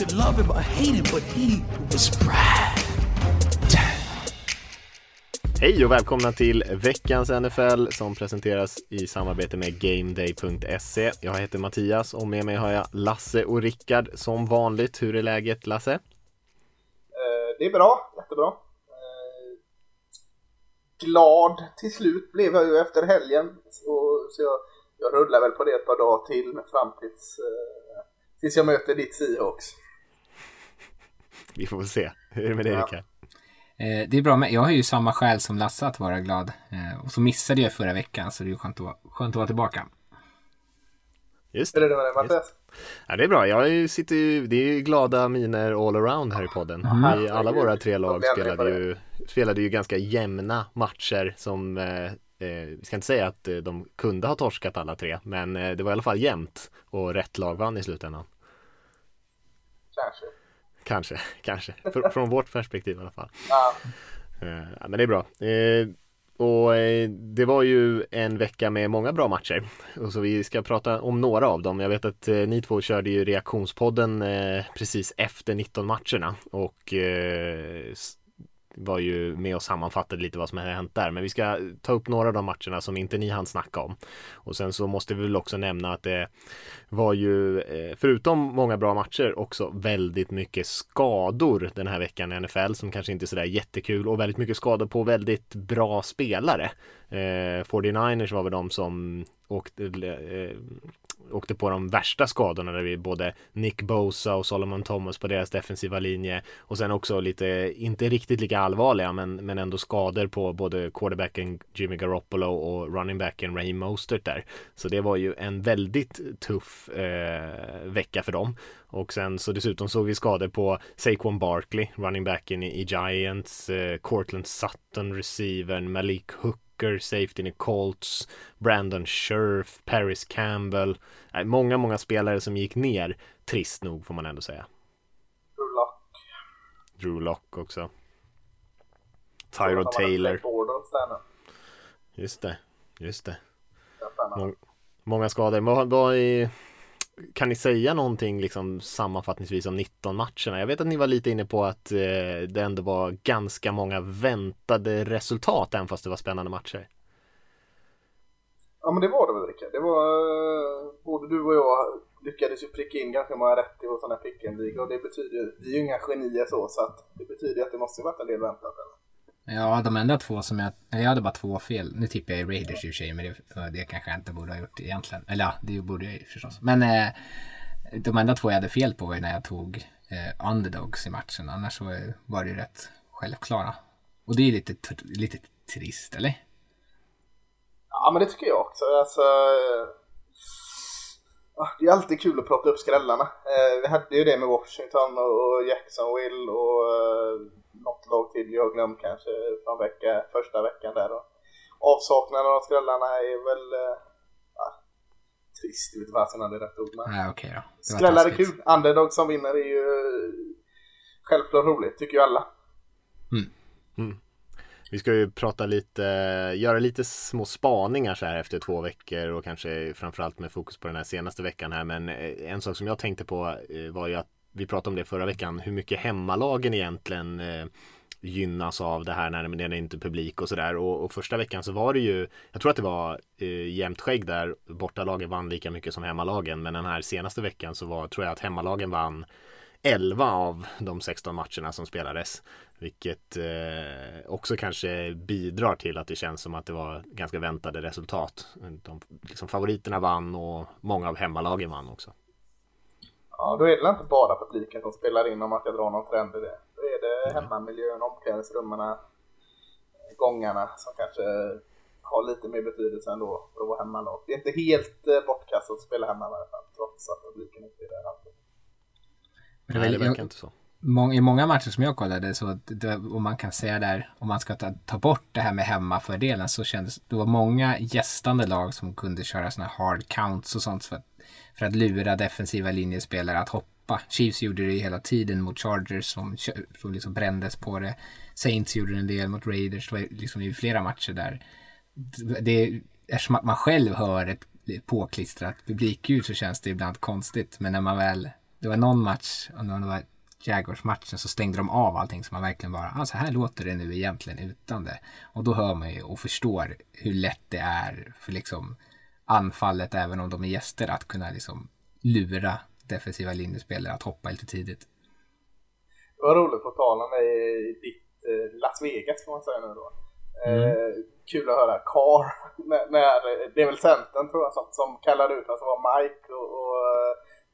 Could love him or hate him, but he was Brad. Hej och välkomna till veckans NFL som presenteras i samarbete med GameDay.se. Jag heter Mattias och med mig har jag Lasse och Rickard som vanligt. Hur är läget Lasse? Eh, det är bra, jättebra. Eh, glad till slut blev jag ju efter helgen. Och, så jag, jag rullar väl på det ett par dagar till fram tills, eh, tills jag möter ditt Seahawks. Vi får väl se. Hur är det med dig Ja. Rickard? Eh, det är bra, men jag har ju samma skäl som Lasse att vara glad. Eh, och så missade jag förra veckan, så det är ju skönt att, vara- skönt att vara tillbaka. Just Hur är det. det med dig Mattias? Ja, det är bra. Jag sitter ju, det är ju glada miner all around här i podden. Vi, alla våra tre lag spelade det. ju, spelade ju ganska jämna matcher som eh, eh, vi ska inte säga att de kunde ha torskat alla tre, men det var i alla fall jämnt och rätt lag vann i slutändan. Kanske. Kanske, kanske. Fr- från vårt perspektiv i alla fall. Ja. Eh, ja, men det är bra. Eh, och eh, det var ju en vecka med många bra matcher. Och så vi ska prata om några av dem. Jag vet att ni två körde ju reaktionspodden precis efter 19 matcherna. Och var ju med och sammanfattade lite vad som hade hänt där. Men vi ska ta upp några av de matcherna som inte ni hann snacka om. Och sen så måste vi väl också nämna att det var ju, eh, förutom många bra matcher, också väldigt mycket skador den här veckan i NFL som kanske inte är sådär jättekul och väldigt mycket skador på väldigt bra spelare. Eh, 49ers var väl de som åkte, eh, åkte på de värsta skadorna där vi både Nick Bosa och Solomon Thomas på deras defensiva linje och sen också lite, inte riktigt lika allvarliga men, men ändå skador på både quarterbacken Jimmy Garoppolo och runningbacken Raheem Mostert där. Så det var ju en väldigt tuff eh, vecka för dem. Och sen så dessutom såg vi skador på Saquon Barkley, running backen i, i Giants, eh, Cortland Sutton, receivern, Malik Hook Hooker, safety i Colts, Brandon Scherf, Paris Campbell. Nej, många, många spelare som gick ner, trist nog får man ändå säga. Rulla. Drew Lock också. Tyrod Taylor, just det, just det. Mång- Många skador. Vad, vad är, kan ni säga någonting liksom sammanfattningsvis om 19 matcherna? Jag vet att ni var lite inne på att eh, det ändå var ganska många väntade resultat även fast det var spännande matcher. Ja men det var det väl Rickard. Det var, eh, både du och jag lyckades ju pricka in ganska många rätt i vår sån här pick-and-liga och det betyder ju, vi är ju inga genier så, så att det betyder ju att det måste ju varit en del väntat. Eller? Ja, de enda två som jag... eller Jag hade bara två fel. Nu tippar jag i Raiders i och för sig, men det, det kanske jag inte borde ha gjort egentligen. Eller ja, det borde jag ju förstås. Men eh, de enda två jag hade fel på var ju när jag tog eh, underdogs i matchen. Annars så eh, var det ju rätt självklara. Och det är lite, lite trist, eller? Ja men det tycker jag också. Alltså, eh, det är alltid kul att prata upp skrällarna. Eh, vi hade ju det med Washington och, Jacksonville och eh, något lag till jag har glömt kanske från vecka, första veckan där. Och avsaknaden av skrällarna är väl eh, trist, jag vet inte det är rätt ord. Men Nej, okej då. Skrällar är kul. Underdog som vinner är ju självklart roligt, tycker ju alla. Vi ska ju prata lite, göra lite små spaningar så här efter två veckor och kanske framförallt med fokus på den här senaste veckan här. Men eh, en sak som jag tänkte på eh, var ju att vi pratade om det förra veckan, hur mycket hemmalagen egentligen eh, gynnas av det här när det är inte publik och sådär. Och, och första veckan så var det ju, jag tror att det var eh, jämnt skägg där, bortalagen vann lika mycket som hemmalagen. Men den här senaste veckan så var, tror jag att hemmalagen vann 11 av de 16 matcherna som spelades. Vilket eh, också kanske bidrar till att det känns som att det var ganska väntade resultat. De, liksom, favoriterna vann och många av hemmalagen vann också. Ja, då är det inte bara publiken som spelar in om man ska dra någon trend i det. Då är det hemmamiljön, omklädningsrummen, gångarna som kanske har lite mer betydelse ändå för att vara hemmalag. Det är inte helt eh, bortkastat att spela hemma i alla fall, trots att publiken inte är där alltid. Det, Nej, det verkar jag, inte så. I många matcher som jag kollade så, om man kan säga där, om man ska ta, ta bort det här med hemmafördelen så kändes det var många gästande lag som kunde köra sådana hard counts och sånt för att, för att lura defensiva linjespelare att hoppa. Chiefs gjorde det hela tiden mot Chargers som, som liksom brändes på det. Saints gjorde en del mot Raiders, det var liksom i flera matcher där. Det, eftersom att man själv hör ett påklistrat publikljud så känns det ibland konstigt. Men när man väl, det var någon match, och det var Jaguars-matchen så stängde de av allting så man verkligen bara, ah, så här låter det nu egentligen utan det. Och då hör man ju och förstår hur lätt det är för liksom anfallet, även om de är gäster, att kunna liksom lura defensiva linjespelare att hoppa lite tidigt. Det var roligt på tal om i ditt eh, Las Vegas får man säga nu då. Mm. Eh, kul att höra Carr, när, när, det är väl centern tror jag som, som kallade ut alltså var Mike och, och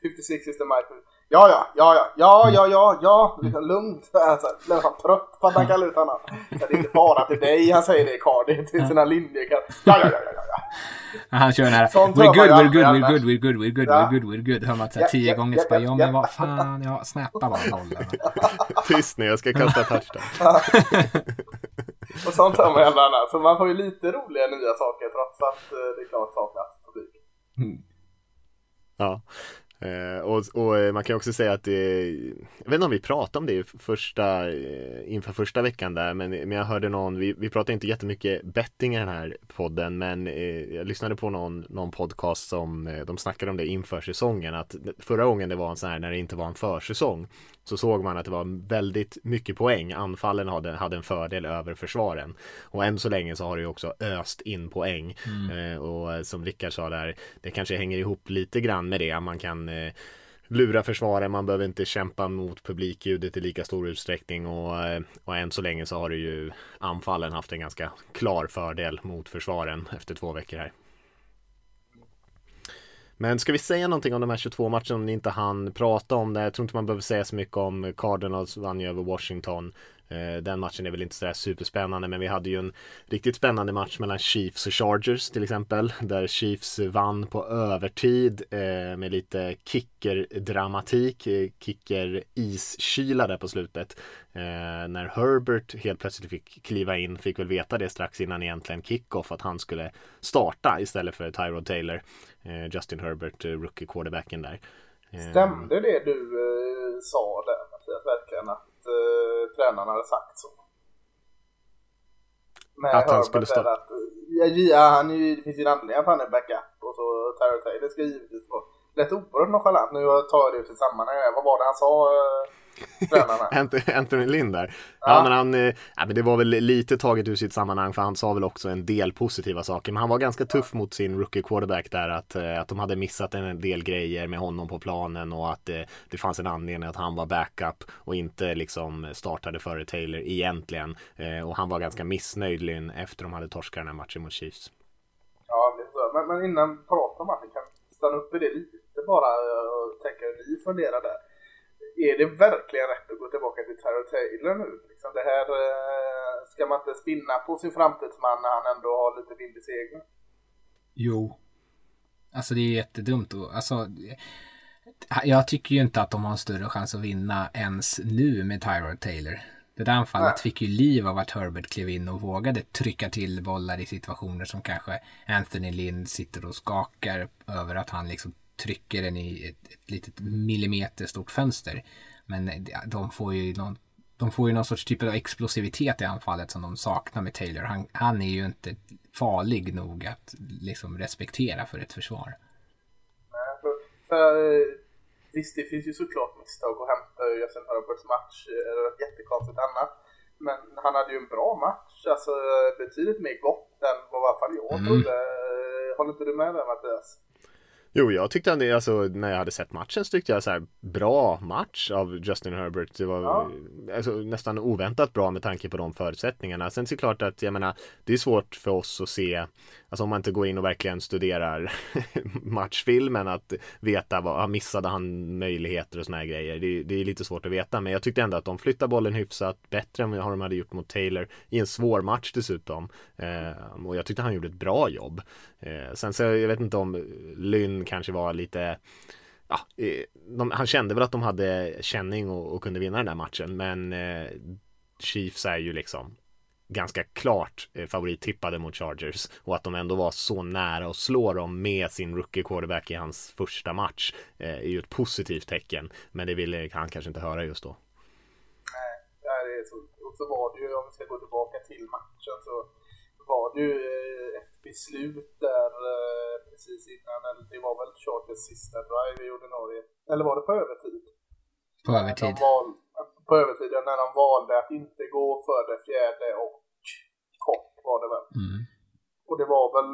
56 is the Mike Ja, ja, ja, ja, ja, ja, ja, ja, liksom lugnt. Alltså, blev han trött på att han kallar ut honom. Det är inte bara till dig han säger det Karl, det är till sina linjer. Ja, ja, ja, ja, ja. Han kör den här we're good, we're good, we're good, we're good, we're good, we're good, we're good. Hör man såhär tio gånger så bara ja men vad fan, ja snappa bara bollen. Tyst nu, jag ska kasta touchdown. Och sånt hör man ju annat. Så man får ju lite roliga nya saker trots att det är klart saknas publik. Ja. Eh, och, och, eh, man kan också säga att det, jag vet inte om vi pratade om det första, eh, inför första veckan där, men, men jag hörde någon, vi, vi pratade inte jättemycket betting i den här podden, men jag lyssnade på någon, någon podcast som de snackade om det inför säsongen, att förra gången det var en sån här när det inte var en försäsong, så såg man att det var väldigt mycket poäng. Anfallen hade, hade en fördel över försvaren. Och än så länge så har det ju också öst in poäng. Mm. Och som Rickard sa där, det kanske hänger ihop lite grann med det. Man kan eh, lura försvaren, man behöver inte kämpa mot publikljudet i lika stor utsträckning och, eh, och än så länge så har det ju anfallen haft en ganska klar fördel mot försvaren efter två veckor här. Men ska vi säga någonting om de här 22 matcherna om ni inte hann prata om det? Jag tror inte man behöver säga så mycket om Cardinals vann ju över Washington. Eh, den matchen är väl inte sådär superspännande men vi hade ju en riktigt spännande match mellan Chiefs och Chargers till exempel där Chiefs vann på övertid eh, med lite kicker-dramatik, eh, kicker-iskyla där på slutet. När Herbert helt plötsligt fick kliva in, fick väl veta det strax innan egentligen kickoff att han skulle starta istället för Tyrod Taylor. Justin Herbert, rookie quarterbacken där. Stämde det du sa där Mattias, verkligen? Att eh, tränaren hade sagt så. Med att han skulle starta? Att, ja, han är, det finns ju en anledning att han är backup och så Tyler Taylor ska givetvis vara lätt oerhört nonchalant. Nu tar jag det ut i sammanhang. Vad var det han sa? Eh, Anthony Lind där. Ja. ja. men han, eh, ja, men det var väl lite taget ur sitt sammanhang för han sa väl också en del positiva saker. Men han var ganska tuff mot sin rookie quarterback där att, eh, att de hade missat en del grejer med honom på planen och att det, det fanns en anledning att han var backup och inte liksom startade före Taylor egentligen. Eh, och han var ganska missnöjd Lynn efter de hade torskat den här matchen mot Chiefs. Ja, men, men innan pratar om matchen kan stanna upp i det lite bara och tänka hur ni funderar där är det verkligen rätt att gå tillbaka till Tyler Taylor nu? Liksom det här, eh, ska man inte spinna på sin framtidsman när han ändå har lite vind i seglen? Jo. Alltså det är jättedumt. Och, alltså, jag tycker ju inte att de har en större chans att vinna ens nu med Tyrod Taylor. Det där anfallet Nej. fick ju liv av att Herbert klev in och vågade trycka till bollar i situationer som kanske Anthony Lind sitter och skakar över att han liksom trycker den i ett, ett litet millimeter stort fönster. Men de får ju någon de får ju någon sorts typ av explosivitet i anfallet som de saknar med Taylor. Han, han är ju inte farlig nog att liksom respektera för ett försvar. Nej, för, för, visst, det finns ju såklart misstag att hämta ur Justin Herberts match, eller ett jättekonstigt annat. Men han hade ju en bra match, alltså betydligt mer gott än vad i alla fall jag mm. trodde. Håller inte du med där Mattias? Jo, jag tyckte det, alltså när jag hade sett matchen så tyckte jag så här bra match av Justin Herbert. Det var ja. alltså, nästan oväntat bra med tanke på de förutsättningarna. Sen så är det klart att jag menar, det är svårt för oss att se, alltså om man inte går in och verkligen studerar matchfilmen, att veta vad, ah, missade han möjligheter och såna här grejer. Det, det, är lite svårt att veta, men jag tyckte ändå att de flyttade bollen hyfsat bättre än vad de hade gjort mot Taylor i en svår match dessutom. Eh, och jag tyckte han gjorde ett bra jobb. Eh, sen så jag vet inte om Lynn kanske var lite ja, eh, de, han kände väl att de hade känning och, och kunde vinna den där matchen men eh, Chiefs är ju liksom ganska klart eh, favorittippade mot Chargers och att de ändå var så nära att slå dem med sin rookie quarterback i hans första match eh, är ju ett positivt tecken men det ville han kanske inte höra just då. Nej, det är så, och så var det ju, om vi ska gå tillbaka till matchen så var det ju eh, ett beslut där precis innan, eller det var väl Chargers sista drive i ordinarie, eller var det på övertid? På övertid. De val, på övertiden när de valde att inte gå för det fjärde och kort var det väl. Mm. Och det var väl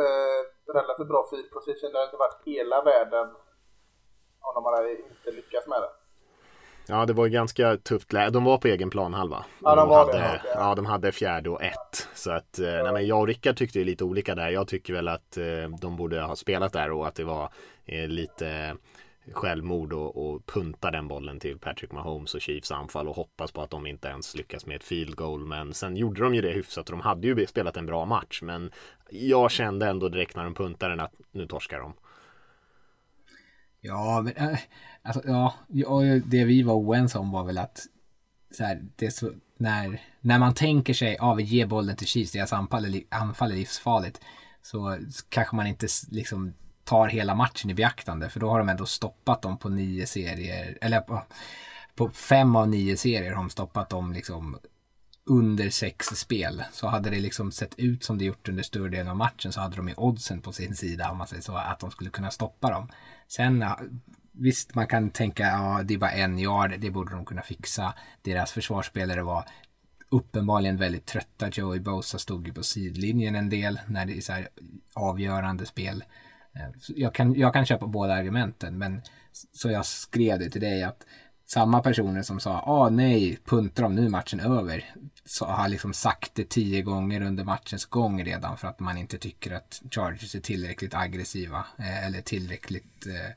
eh, relativt bra field position. Det har inte varit hela världen om de hade inte lyckats med det. Ja, det var ganska tufft läge. De var på egen plan halva. Ja, de var hade, det. Ja, de hade fjärde och ett. Så att, eh, nej, men jag och Rickard tyckte lite olika där. Jag tycker väl att eh, de borde ha spelat där och att det var eh, lite självmord och, och punta den bollen till Patrick Mahomes och Chiefs anfall och hoppas på att de inte ens lyckas med ett field goal. Men sen gjorde de ju det hyfsat och de hade ju spelat en bra match. Men jag kände ändå direkt när de puntade den att nu torskar de. Ja, men äh, alltså, ja, det vi var oense om var väl att så här, det så, när, när man tänker sig, att vi ger bollen till Chiefs, deras anfall är, anfall är livsfarligt, så kanske man inte liksom tar hela matchen i beaktande. För då har de ändå stoppat dem på nio serier. Eller på, på fem av nio serier har de stoppat dem liksom under sex spel. Så hade det liksom sett ut som det gjort under större delen av matchen så hade de ju oddsen på sin sida om man säger så. Att de skulle kunna stoppa dem. Sen visst man kan tänka ja det är bara en yard. Det borde de kunna fixa. Deras försvarsspelare var uppenbarligen väldigt trötta. Joey Bosa stod ju på sidlinjen en del när det är så här avgörande spel. Eh, jag kan, jag kan köpa båda argumenten men så jag skrev det till dig att samma personer som sa ah nej, puntar de nu matchen över. Så har liksom sagt det tio gånger under matchens gång redan för att man inte tycker att Chargers är tillräckligt aggressiva eh, eller tillräckligt eh,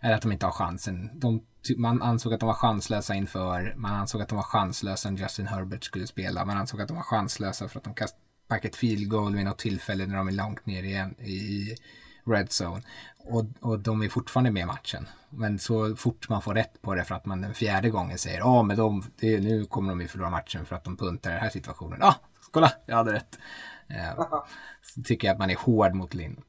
eller att de inte har chansen. De, man ansåg att de var chanslösa inför, man ansåg att de var chanslösa när Justin Herbert skulle spela, man ansåg att de var chanslösa för att de kastade ett field goal vid något tillfälle när de är långt ner igen i Red Zone. Och, och de är fortfarande med i matchen. Men så fort man får rätt på det för att man den fjärde gången säger ja men de, det, nu kommer de ju förlora matchen för att de puntar i den här situationen. Ja, ah, kolla, jag hade rätt. Eh, så tycker jag att man är hård mot Linn.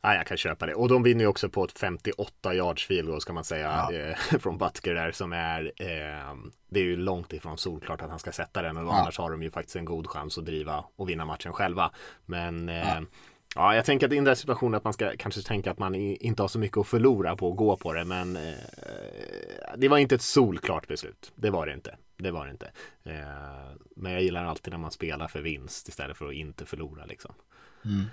Ja, jag kan köpa det. Och de vinner ju också på ett 58 yards field goal ska man säga ja. eh, från Butker där som är eh, Det är ju långt ifrån solklart att han ska sätta den och ja. annars har de ju faktiskt en god chans att driva och vinna matchen själva. Men eh, ja. Ja, jag tänker att i den där situationen att man ska kanske tänka att man inte har så mycket att förlora på att gå på det, men eh, det var inte ett solklart beslut. Det var det inte. Det var det inte. Eh, men jag gillar alltid när man spelar för vinst istället för att inte förlora liksom. Mm.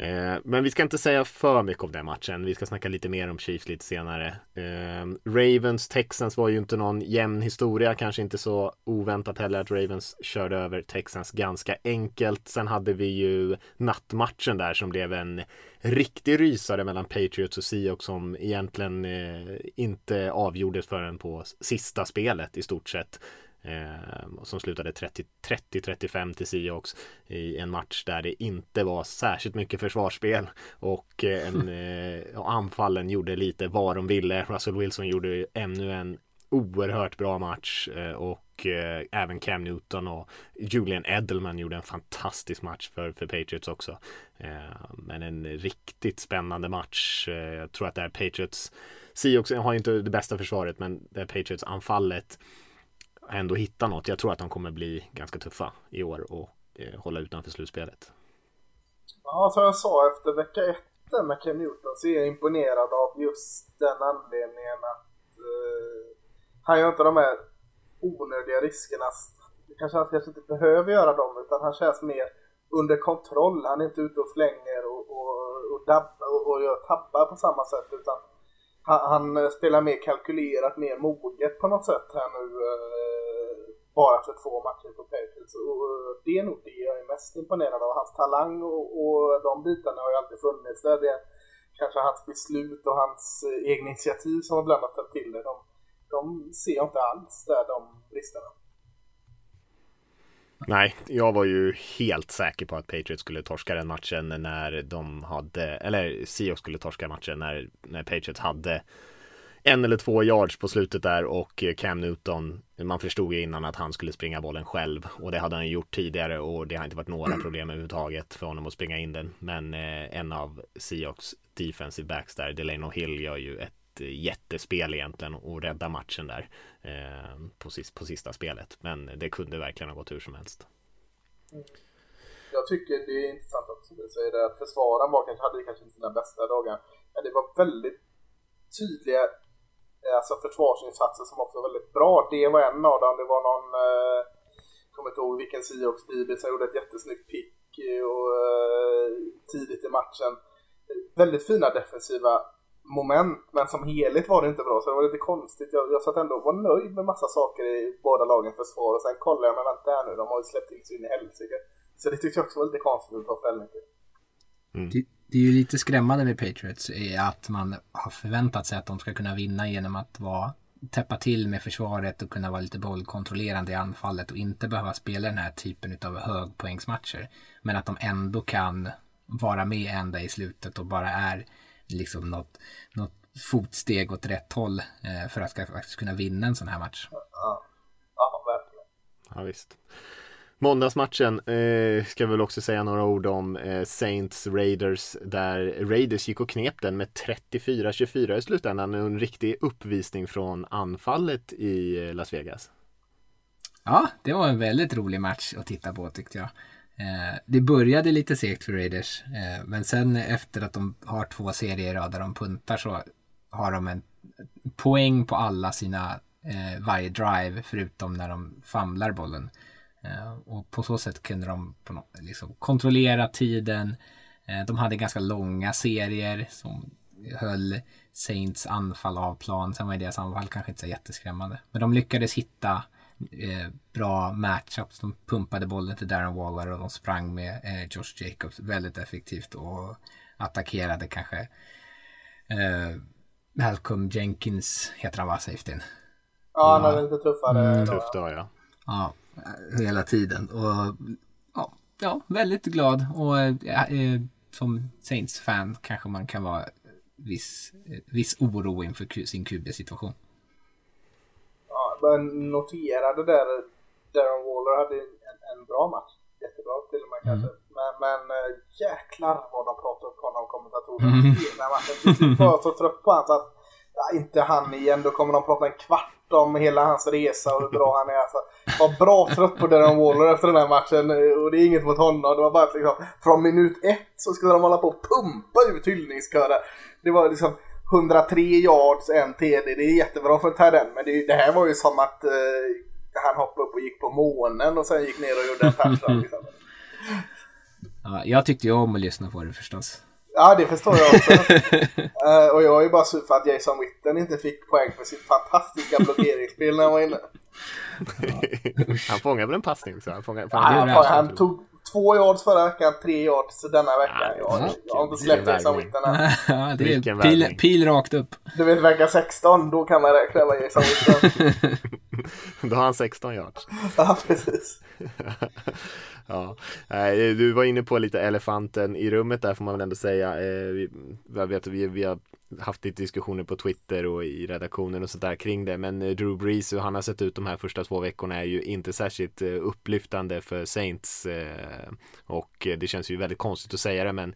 Eh, men vi ska inte säga för mycket om den matchen. Vi ska snacka lite mer om Chiefs lite senare. Eh, Ravens, Texans var ju inte någon jämn historia. Kanske inte så oväntat heller att Ravens körde över Texans ganska enkelt. Sen hade vi ju nattmatchen där som blev en riktig rysare mellan Patriots och Seahawks som egentligen eh, inte avgjordes förrän på sista spelet i stort sett. Eh, som slutade 30-35 till Seahawks i en match där det inte var särskilt mycket försvarsspel och, eh, en, eh, och anfallen gjorde lite vad de ville. Russell Wilson gjorde ännu en oerhört bra match eh, och eh, även Cam Newton och Julian Edelman gjorde en fantastisk match för, för Patriots också. Eh, men en riktigt spännande match. jag tror att det här Patriots Seahawks har inte det bästa försvaret men det här Patriots anfallet ändå hitta något. Jag tror att de kommer bli ganska tuffa i år och eh, hålla utanför slutspelet. Ja, som jag sa efter vecka ett med Ken Newton så är jag imponerad av just den anledningen att eh, han gör inte de här onödiga riskerna. Kanske han kanske inte behöver göra dem utan han känns mer under kontroll. Han är inte ute och flänger och, och, och, dabbar och, och gör tabbar på samma sätt utan han, han, spelar mer kalkylerat, mer moget på något sätt här nu. Eh, bara för två matcher på Patriots. Och eh, det är nog det jag är mest imponerad av. Hans talang och, och de bitarna har ju alltid funnits där. Det är kanske hans beslut och hans eh, egna initiativ som har blandat till det. De, de ser jag inte alls där, de bristerna. Nej, jag var ju helt säker på att Patriots skulle torska den matchen när de hade, eller Seahawks skulle torska matchen när, när Patriots hade en eller två yards på slutet där och Cam Newton, man förstod ju innan att han skulle springa bollen själv och det hade han gjort tidigare och det har inte varit några problem överhuvudtaget för honom att springa in den. Men eh, en av Seahawks defensive backs där, Delano Hill, gör ju ett Eh, jättespel egentligen och rädda matchen där eh, på, sist, på sista spelet. Men det kunde verkligen ha gått hur som helst. Jag tycker det är intressant att du säger det att försvararen var kanske, hade kanske inte sina bästa dagar. Men det var väldigt tydliga eh, alltså försvarsinsatser som också var väldigt bra. Det var en av dem. Det var någon, eh, kommer inte ihåg vilken Seahawks DB som gjorde ett jättesnyggt pick och, eh, tidigt i matchen. Väldigt fina defensiva moment, men som helhet var det inte bra. Så det var lite konstigt. Jag, jag satt ändå och var nöjd med massa saker i båda lagens försvar. Och sen kollade jag, men vänta här nu, de har ju släppt in sig in i helsike. Så det tyckte jag också var lite konstigt att ta ställning till. Mm det är ju lite skrämmande med Patriots är att man har förväntat sig att de ska kunna vinna genom att vara täppa till med försvaret och kunna vara lite bollkontrollerande i anfallet och inte behöva spela den här typen av högpoängsmatcher. Men att de ändå kan vara med ända i slutet och bara är liksom något, något fotsteg åt rätt håll eh, för att faktiskt kunna vinna en sån här match. Ja, ja verkligen. Ja, visst. Måndagsmatchen eh, ska vi väl också säga några ord om eh, Saints Raiders där Raiders gick och knep den med 34-24 i slutändan. En riktig uppvisning från anfallet i eh, Las Vegas. Ja, det var en väldigt rolig match att titta på tyckte jag. Eh, det började lite segt för Raiders, eh, men sen efter att de har två serier i rad där de puntar så har de en poäng på alla sina eh, varje drive förutom när de famlar bollen. Och på så sätt kunde de något, liksom kontrollera tiden. De hade ganska långa serier som höll Saints anfall av plan. Sen var deras anfall kanske inte så jätteskrämmande. Men de lyckades hitta eh, bra matchups. De pumpade bollen till Darren Waller och de sprang med eh, Josh Jacobs väldigt effektivt och attackerade kanske eh, Malcolm Jenkins heter han va, safetyn? Ja, han hade lite tuffare. Mm, tufft då ja. Ja, hela tiden. Och ja, ja väldigt glad. Och äh, som Saints-fan kanske man kan vara viss, viss oro inför sin QB-situation. Men noterade där Darren Waller hade en, en bra match. Jättebra till och med kanske. Mm. Men, men jäklar vad de pratade upp honom kommentatorerna mm. hela matchen. Jag var så trött på honom så att ja, inte han igen. Då kommer de prata en kvart om hela hans resa och hur bra han är. Alltså, var bra trött på Darren Waller efter den här matchen och det är inget mot honom. Det var bara liksom, från minut ett så skulle de hålla på och pumpa ut hyllningskörer. Det var liksom 103 yards, en TD. Det är jättebra för Tiden, men det, det, här var ju som att uh, han hoppade upp och gick på månen och sen gick ner och gjorde en touchdown. Liksom. Ja, jag tyckte ju om att lyssna på det förstås. Ja, det förstår jag också. uh, och jag är ju bara sur för att Jason Witten inte fick poäng för sitt fantastiska blockeringsspel när han var inne. han fångade väl en passning också? Han, fångade, ja, han, han, han tog två yards förra veckan, tre yards denna vecka. Ja, jag, jag har inte släppt Jason Witten än. ja, det är pil, pil, rakt upp. Du vet vecka 16, då kan man räkna med Jason Witten. då har han 16 yards. ja, precis. Ja, eh, du var inne på lite elefanten i rummet där får man väl ändå säga. Eh, jag vet, vi, vi har haft lite diskussioner på Twitter och i redaktionen och sådär kring det. Men eh, Drew Brees, hur han har sett ut de här första två veckorna är ju inte särskilt upplyftande för Saints. Och det känns ju väldigt konstigt att säga det, men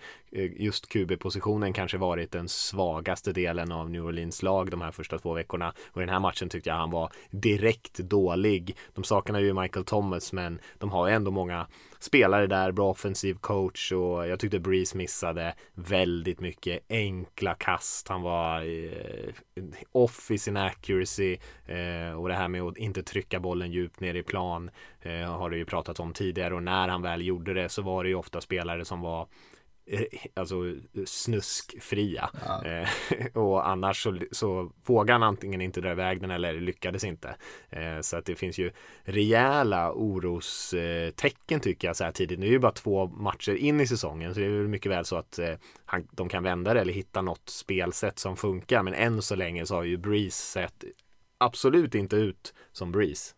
just QB-positionen kanske varit den svagaste delen av New Orleans lag de här första två veckorna. Och i den här matchen tyckte jag han var direkt dålig. De saknar ju Michael Thomas, men de har ju ändå många spelare där, bra offensiv coach och jag tyckte Breeze missade väldigt mycket enkla kast. Han var eh, off i sin accuracy eh, och det här med att inte trycka bollen djupt ner i plan eh, har det ju pratat om tidigare och när han väl gjorde det så var det ju ofta spelare som var Eh, alltså snuskfria. Ja. Eh, och annars så, så vågar han antingen inte dra iväg den eller lyckades inte. Eh, så att det finns ju rejäla orostecken tycker jag så här tidigt. Nu är det ju bara två matcher in i säsongen så det är väl mycket väl så att han, de kan vända det eller hitta något spelsätt som funkar. Men än så länge så har ju Breeze sett absolut inte ut som Breeze.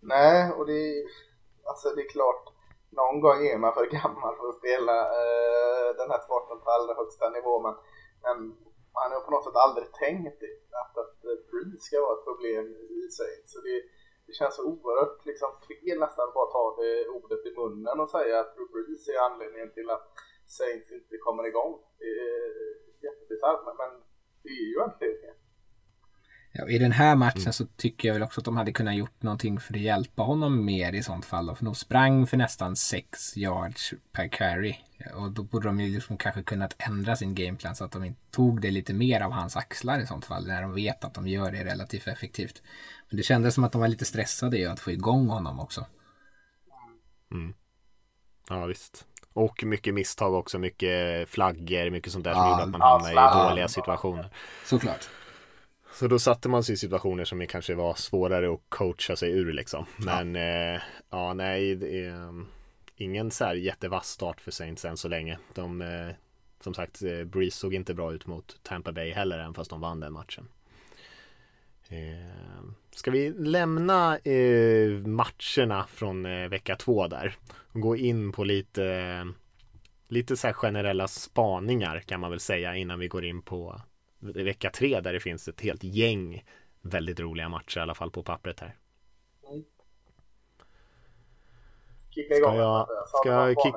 Nej, och det är, alltså det är klart, någon gång är man för gammal för att spela eh, den här sporten på allra högsta nivå. Men, men man har på något sätt aldrig tänkt att, att Breeze ska vara ett problem i sig. Så det, det känns så oerhört liksom, fel nästan att bara ta det ordet i munnen och säga att Drew Brees är anledningen till att Saints inte kommer igång. Det är jättebisarrt, men det är ju anledningen. Ja, I den här matchen mm. så tycker jag väl också att de hade kunnat gjort någonting för att hjälpa honom mer i sånt fall. Då. För de sprang för nästan 6 yards per carry. Och då borde de ju liksom kanske kunnat ändra sin gameplan så att de tog det lite mer av hans axlar i sånt fall. När de vet att de gör det relativt effektivt. Men det kändes som att de var lite stressade i att få igång honom också. Mm. Ja visst. Och mycket misstag också, mycket flaggor, mycket sånt där som ja, gjorde att man hamnade i dåliga situationer. Såklart. Så då satte man sig i situationer som kanske var svårare att coacha sig ur liksom. Men ja, eh, ja nej, det är um, ingen så här jättevass start för Saints än så länge. De, eh, som sagt, eh, Breeze såg inte bra ut mot Tampa Bay heller, även fast de vann den matchen. Eh, ska vi lämna eh, matcherna från eh, vecka två där och gå in på lite lite så här generella spaningar kan man väl säga innan vi går in på vecka tre där det finns ett helt gäng väldigt roliga matcher i alla fall på pappret här. Kicka igång. Ska jag, ska jag kick...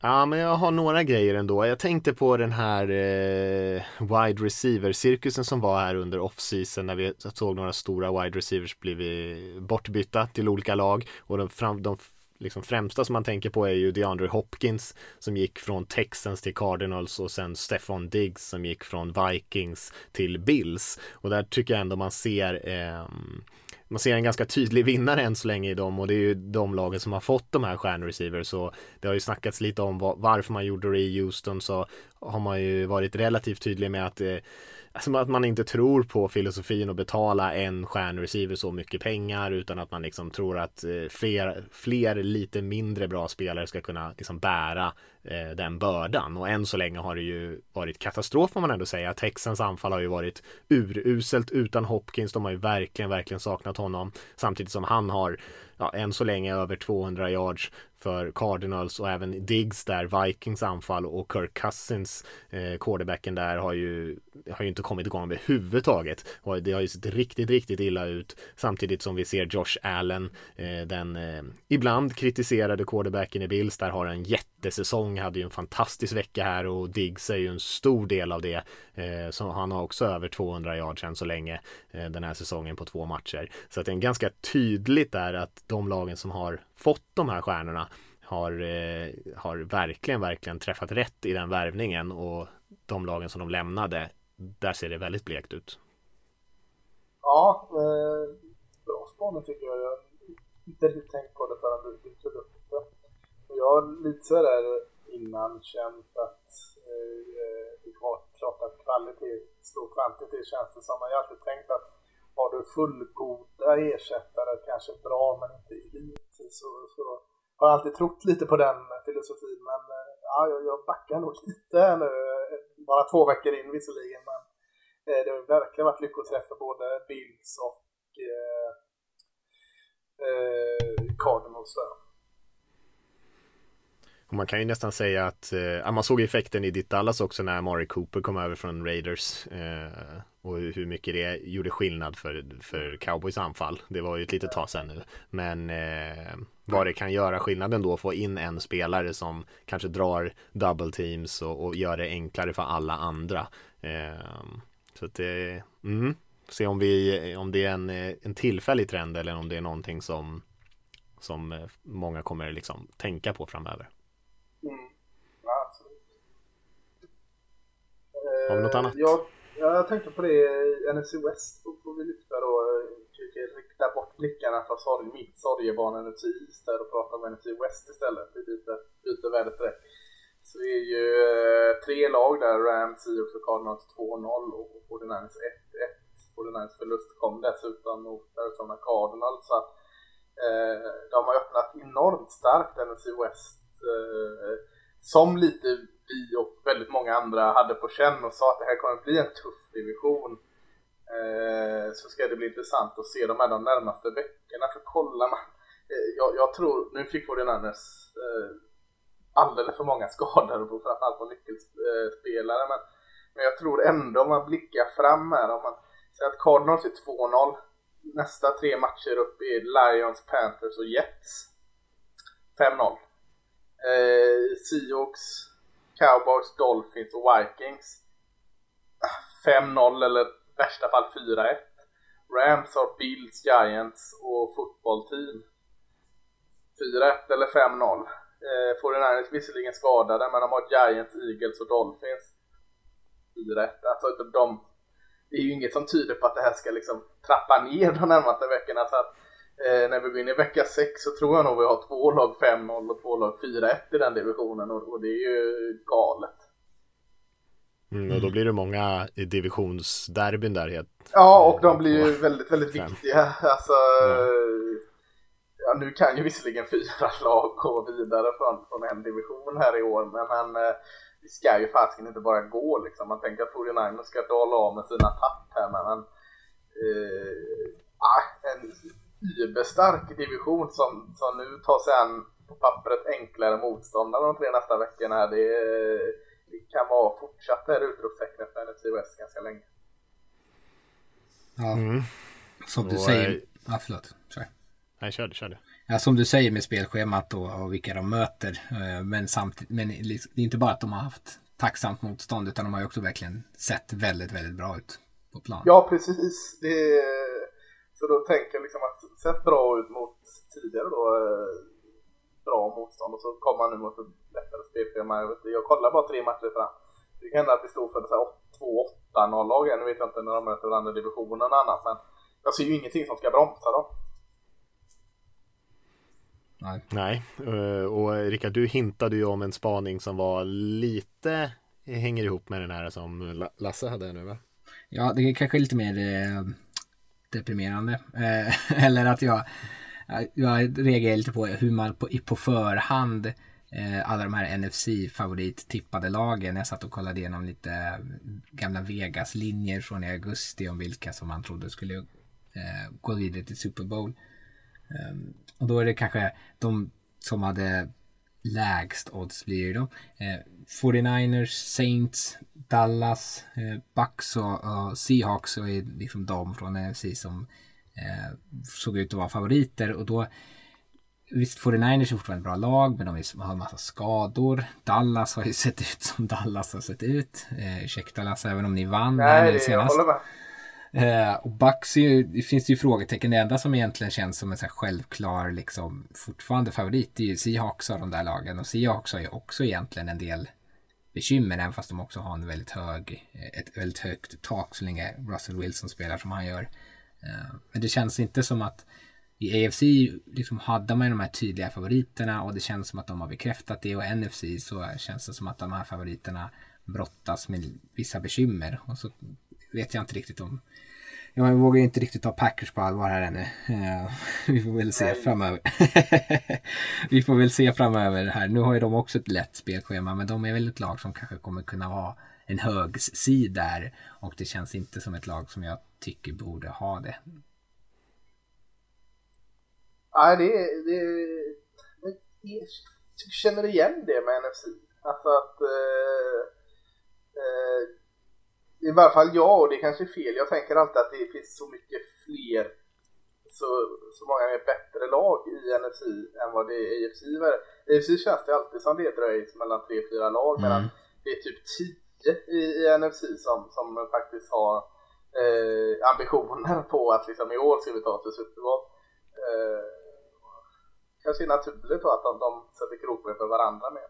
Ja, men jag har några grejer ändå. Jag tänkte på den här eh, wide receiver-cirkusen som var här under off-season när vi såg några stora wide receivers blivit bortbytta till olika lag och de, fram, de liksom främsta som man tänker på är ju DeAndre Hopkins som gick från Texans till Cardinals och sen Stefan Diggs som gick från Vikings till Bills. Och där tycker jag ändå man ser eh, man ser en ganska tydlig vinnare än så länge i dem och det är ju de lagen som har fått de här stjärnreceivers så det har ju snackats lite om varför man gjorde det i Houston så har man ju varit relativt tydlig med att eh, Alltså att man inte tror på filosofin att betala en stjärnreceiver så mycket pengar utan att man liksom tror att eh, fler, fler lite mindre bra spelare ska kunna liksom bära eh, den bördan. Och än så länge har det ju varit katastrof får man ändå säga. Texans anfall har ju varit uruselt utan Hopkins. De har ju verkligen, verkligen saknat honom. Samtidigt som han har ja, än så länge över 200 yards för Cardinals och även Diggs där, Vikings anfall och Kirk Cousins, eh, quarterbacken där har ju, har ju inte kommit igång överhuvudtaget. Och det har ju sett riktigt, riktigt illa ut samtidigt som vi ser Josh Allen, eh, den eh, ibland kritiserade quarterbacken i Bills, där har en jättesäsong, hade ju en fantastisk vecka här och Diggs är ju en stor del av det. Eh, så han har också över 200 yards än så länge den här säsongen på två matcher. Så att det är ganska tydligt där att de lagen som har fått de här stjärnorna har, har verkligen, verkligen träffat rätt i den värvningen och de lagen som de lämnade, där ser det väldigt blekt ut. Ja, eh, bra spaning tycker jag. Jag har inte riktigt tänkt på det förrän du, du tog upp det. Jag har lite sådär innan känt att eh, eh det var klart att kvalitet slår kvantitet känns det som. Jag har alltid tänkt att har du fullgoda ersättare, kanske bra men inte elit, så, så har jag alltid trott lite på den filosofin. Men eh, ja, jag, jag backar nog lite här nu. Bara två veckor in visserligen. Men eh, det har verkligen varit lyckoträff för både Bills och eh, eh, Cardinals. Och man kan ju nästan säga att eh, man såg effekten i ditt Dallas också när Mari Cooper kom över från Raiders. Eh, och hur mycket det gjorde skillnad för, för Cowboys anfall. Det var ju ett litet tag sedan nu. Men eh, vad det kan göra skillnaden då att få in en spelare som kanske drar double teams och, och gör det enklare för alla andra. Eh, så att det, mm, se om, vi, om det är en, en tillfällig trend eller om det är någonting som, som eh, många kommer liksom tänka på framöver. Mm. Ja, absolut. Har vi något annat? Jag, jag tänkte på det, i NFC West får vi lyfta då eh, rikta bort blickarna från sorg, mitt sorgebarn NFC East där och prata om NFC West istället. Vi byter, byter värdet direkt. Så det är ju eh, tre lag där, Rams, Seahawks och Cardinals 2-0 och 49ers 1-1. 49ers förlust kom dessutom mot Arizona Cardinals. Så att, eh, de har öppnat enormt starkt NFC West. Eh, som lite vi och väldigt många andra hade på känn och sa att det här kommer att bli en tuff division. Eh, så ska det bli intressant att se de här de närmaste veckorna. För kollar man, eh, jag, jag tror, nu fick 49ers eh, alldeles för många skador på framförallt på nyckelspelare men, men jag tror ändå om man blickar fram här om man säger att Cardinals är 2-0 nästa tre matcher upp är Lions, Panthers och Jets 5-0 eh, Seahawks, Cowboys, Dolphins och Vikings. 5-0 eller i värsta fall 4-1 Rams har Bills, Giants och fotbollteam. 4-1 eller 5-0 eh, 49ers visserligen skadade men de har Giants, Eagles och Dolphins. 4-1 Alltså de det är ju inget som tyder på att det här ska liksom trappa ner de närmaste veckorna så att eh, när vi går in i vecka 6 så tror jag nog vi har två lag 5-0 och två lag 4-1 i den divisionen och, och det är ju galet. Mm, och då blir det många i divisionsderbyn där helt. Ja, och de blir ju väldigt, väldigt viktiga. Alltså, ja. ja. nu kan ju visserligen fyra lag gå vidare från, från en division här i år, men, men eh, det ska ju fasiken inte bara gå liksom. Man tänker att 49ers ska dala av med sina tapp här, men eh, en überstark division som, som nu tar sig an på pappret enklare motståndare de tre nästa veckorna. Det, det kan vara fortsatt det här utropstecknet för NFC West ganska länge. Ja, mm. som du och, säger. Ja, förlåt. Sorry. Nej, kör du, kör du. Ja, som du säger med spelschemat och, och vilka de möter. Eh, men samtidigt, men liksom, det är inte bara att de har haft tacksamt motstånd utan de har ju också verkligen sett väldigt, väldigt bra ut på plan. Ja, precis. Det, så då tänker jag liksom att sett bra ut mot tidigare då eh, bra motstånd och så kommer man nu mot ett lättare spelschema. Jag, jag kollar bara tre matcher fram. Det kan hända att vi står för två 8-0 lag Nu vet jag inte när de möter varandra i divisionen och annat men jag ser ju ingenting som ska bromsa dem. Nej. Nej, eh, och Rickard du hintade ju om en spaning som var lite hänger ihop med den här som Lasse hade nu va? Ja, det är kanske lite mer eh, deprimerande. Eh, eller att jag, jag reagerar lite på hur man på, på förhand eh, alla de här NFC-favorittippade lagen. Jag satt och kollade igenom lite eh, gamla Vegas-linjer från i augusti om vilka som man trodde skulle eh, gå vidare till Super Bowl. Ehm, och då är det kanske de som hade lägst odds blir det då. Eh, Eh, 49ers, Saints, Dallas, eh, Bucks och, och Seahawks och är liksom de från NFC som eh, såg ut att vara favoriter och då Visst, 49ers är fortfarande ett bra lag, men de har en massa skador. Dallas har ju sett ut som Dallas har sett ut. Eh, ursäkta Lasse, även om ni vann Nej, det, senast. Jag håller med. Eh, och Bucks ju, det finns ju frågetecken. Det enda som egentligen känns som en så självklar, liksom, fortfarande favorit, det är ju Seahawks av de där lagen. Och Seahawks har ju också egentligen en del bekymmer, även fast de också har en väldigt hög, eh, ett väldigt högt tak så länge Russell Wilson spelar som han gör. Eh, men det känns inte som att i AFC liksom hade man ju de här tydliga favoriterna och det känns som att de har bekräftat det och NFC så känns det som att de här favoriterna brottas med vissa bekymmer och så vet jag inte riktigt om jag vågar inte riktigt ta Packers på allvar här ännu. Uh, vi får väl se framöver. vi får väl se framöver här. Nu har ju de också ett lätt spelschema men de är väl ett lag som kanske kommer kunna ha en hög sida där och det känns inte som ett lag som jag tycker borde ha det. Nej, det är... Det, jag känner igen det med NFC. Alltså att... Eh, eh, I varje fall jag, och det kanske är fel. Jag tänker alltid att det finns så mycket fler så, så många mer bättre lag i NFC än vad det är i AFC. I AFC känns det alltid som det dröjs mellan 3-4 lag mm. medan det är typ 10 i, i NFC som, som faktiskt har eh, ambitioner på att liksom i år ska vi ta oss till Super Bowl. Eh, kanske är naturligt då att de, de sätter krokben för varandra med.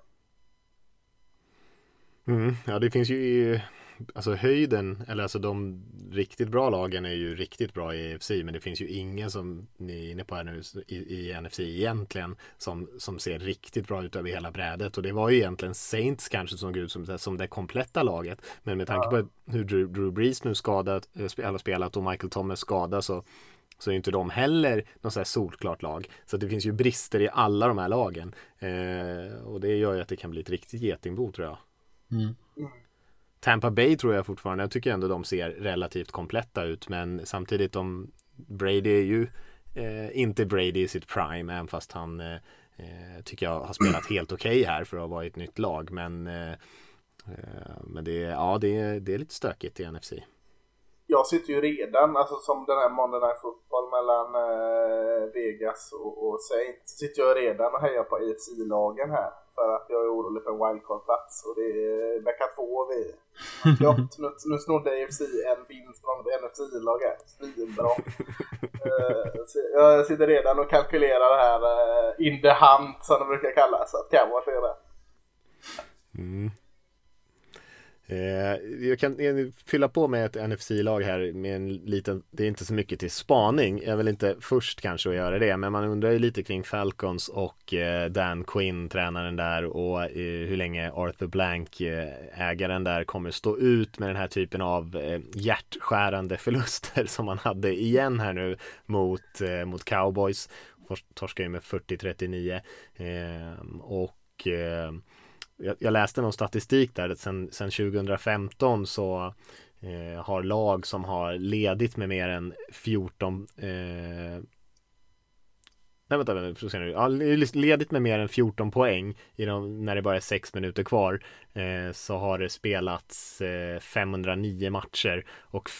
Mm, ja, det finns ju alltså höjden, eller alltså de riktigt bra lagen är ju riktigt bra i EFC, men det finns ju ingen som ni är inne på här nu i, i NFC egentligen som, som ser riktigt bra ut över hela brädet och det var ju egentligen Saints kanske som såg ut som, som det kompletta laget, men med tanke på hur Drew, Drew Brees nu skadat, eller spelat och Michael Thomas skadad så så är inte de heller något så här solklart lag. Så det finns ju brister i alla de här lagen. Eh, och det gör ju att det kan bli ett riktigt getingbo tror jag. Mm. Tampa Bay tror jag fortfarande, jag tycker ändå de ser relativt kompletta ut men samtidigt de Brady är ju eh, inte Brady i sitt prime, även fast han eh, eh tycker jag har spelat helt okej okay här för att vara i ett nytt lag. Men, eh, eh men det, ja, det, är, det är lite stökigt i NFC. Jag sitter ju redan, alltså som den här Monday Night Football mellan eh, Vegas och, och Saints, sitter jag redan och hejar på AFC-lagen här. För att jag är orolig för en wildcard-plats och det är vecka två vi ja, nu, nu snodde AFC en vinst från ett NFC-lag här. Svinbra. uh, jag sitter redan och kalkylerar här uh, in the hunt som det brukar kallas. Att Cowboys är det. Mm. Eh, jag kan eh, fylla på med ett NFC-lag här med en liten, det är inte så mycket till spaning, jag vill inte först kanske att göra det, men man undrar ju lite kring Falcons och eh, Dan Quinn, tränaren där och eh, hur länge Arthur Blank, eh, ägaren där, kommer stå ut med den här typen av eh, hjärtskärande förluster som man hade igen här nu mot, mot Cowboys. Torskar ju med 40-39 ehm, och jag, jag läste någon statistik där sen, sen 2015 så eh, har lag som har ledigt med mer än 14 eh, Nej vänta, vänta, ska nu. Ja, ledigt med mer än 14 poäng i de, när det bara är 6 minuter kvar eh, så har det spelats eh, 509 matcher och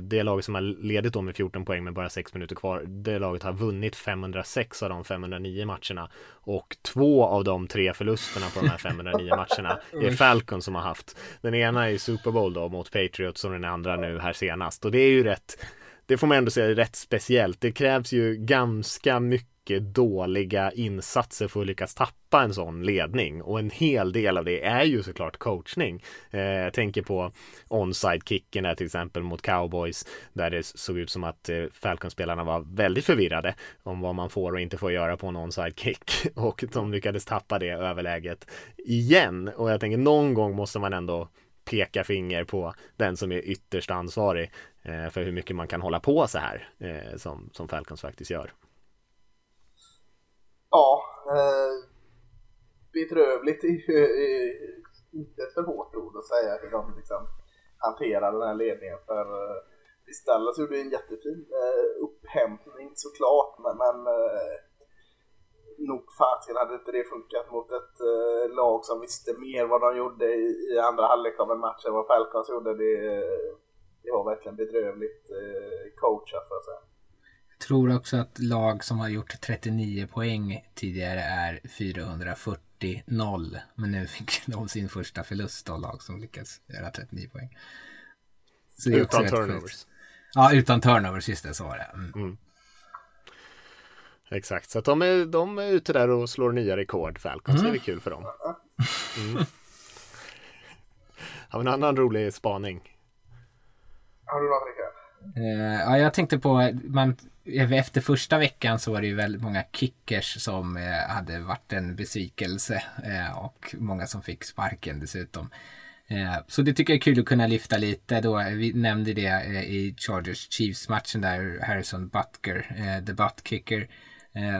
det laget som har ledigt då med 14 poäng med bara 6 minuter kvar, det laget har vunnit 506 av de 509 matcherna och två av de tre förlusterna på de här 509 matcherna är Falcon som har haft. Den ena är Super Bowl då mot Patriots och den andra nu här senast och det är ju rätt det får man ändå säga är rätt speciellt. Det krävs ju ganska mycket mycket dåliga insatser för att lyckas tappa en sån ledning. Och en hel del av det är ju såklart coachning. Eh, jag tänker på onside-kicken där till exempel mot cowboys där det såg ut som att eh, Falcon-spelarna var väldigt förvirrade om vad man får och inte får göra på en onside-kick. Och de lyckades tappa det överläget igen. Och jag tänker någon gång måste man ändå peka finger på den som är ytterst ansvarig eh, för hur mycket man kan hålla på så här eh, som, som Falcons faktiskt gör ja, eh, bedrövligt är inte ett för hårt ord att säga hur de liksom hanterar den här ledningen. För eh, visst, Dallas gjorde en jättefin eh, upphämtning såklart, men, men eh, nog fasiken hade inte det funkat mot ett eh, lag som visste mer vad de gjorde i, i andra halvlek av en match än vad Falcons gjorde. Det, det var verkligen bedrövligt eh, coachat för att säga tror också att lag som har gjort 39 poäng tidigare är 440-0. Men nu fick de sin första förlust av lag som lyckats göra 39 poäng. utan turnovers. Ja, utan turnovers, just det, så var det. Mm. Mm. Exakt, så att de är, de är ute där och slår nya rekord, Falcons. Mm. Det är kul för dem. Mm. Har vi en annan rolig spaning? Har du något Rickard? Uh, ja, jag tänkte på, man efter första veckan så var det ju väldigt många kickers som eh, hade varit en besvikelse eh, och många som fick sparken dessutom. Eh, så det tycker jag är kul att kunna lyfta lite då. Vi nämnde det i Chargers Chiefs matchen där Harrison Butker, the butt kicker,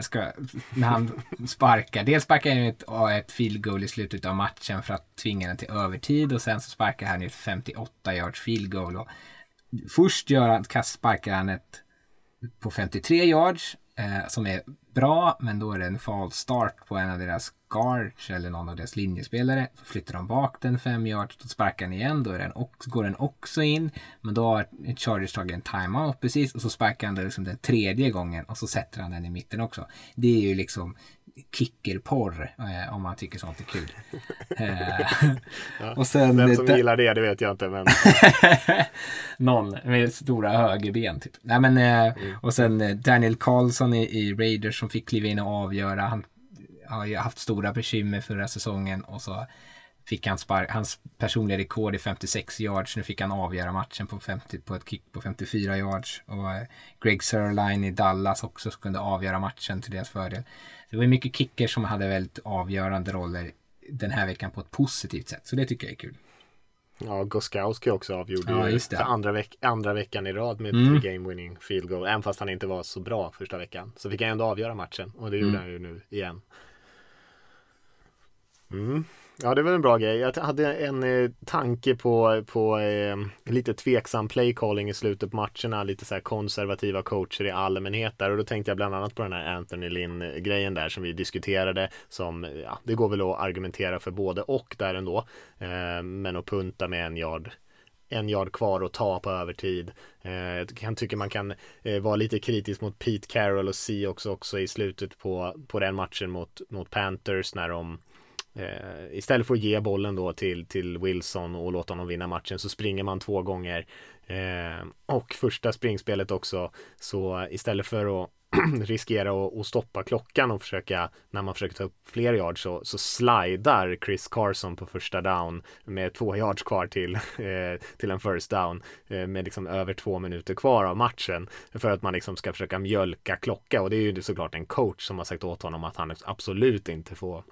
ska, när han sparkar. Dels sparkar han ett, ett field goal i slutet av matchen för att tvinga den till övertid och sen så sparkar han ett 58 yards field goal. Och först gör han, sparkar han ett på 53 yards eh, som är bra, men då är det en fall start på en av deras guards eller någon av deras linjespelare. Så flyttar de bak den 5 yards, då sparkar den igen, då är den också, går den också in. Men då har Chargers tagit en timeout precis och så sparkar han den liksom den tredje gången och så sätter han den i mitten också. Det är ju liksom kickerporr eh, om man tycker sånt är kul. eh, ja, och sen, Vem som gillar det, det vet jag inte. Men... Någon med stora högerben. Typ. Nej, men, eh, mm. Och sen eh, Daniel Carlson i, i Raiders som fick kliva in och avgöra. Han har ju haft stora bekymmer förra säsongen och så fick han spark, hans personliga rekord i 56 yards. Nu fick han avgöra matchen på, 50, på ett kick på 54 yards. Och eh, Greg Sörline i Dallas också kunde avgöra matchen till deras fördel. Det var mycket kickers som hade väldigt avgörande roller den här veckan på ett positivt sätt. Så det tycker jag är kul. Ja, Goskowski också avgjorde ja, ju för andra, veck andra veckan i rad med mm. game winning field goal. Även fast han inte var så bra första veckan. Så fick han ändå avgöra matchen och det gjorde mm. han ju nu igen. Mm. Ja, det var en bra grej. Jag hade en eh, tanke på, på eh, lite tveksam playcalling i slutet på matcherna. Lite så här konservativa coacher i allmänhet där. Och då tänkte jag bland annat på den här Anthony Lynn-grejen där som vi diskuterade. Som, ja, det går väl att argumentera för både och där ändå. Eh, men att punta med en yard en yard kvar att ta på övertid. Eh, jag kan tycka man kan eh, vara lite kritisk mot Pete Carroll och Seahawks också i slutet på, på den matchen mot, mot Panthers när de Eh, istället för att ge bollen då till, till Wilson och låta honom vinna matchen så springer man två gånger. Eh, och första springspelet också så istället för att riskera att, att, stoppa klockan och försöka när man försöker ta upp fler yards så, så slidar Chris Carson på första down med två yards kvar till, eh, till en first down eh, med liksom över två minuter kvar av matchen för att man liksom ska försöka mjölka klocka och det är ju såklart en coach som har sagt åt honom att han absolut inte får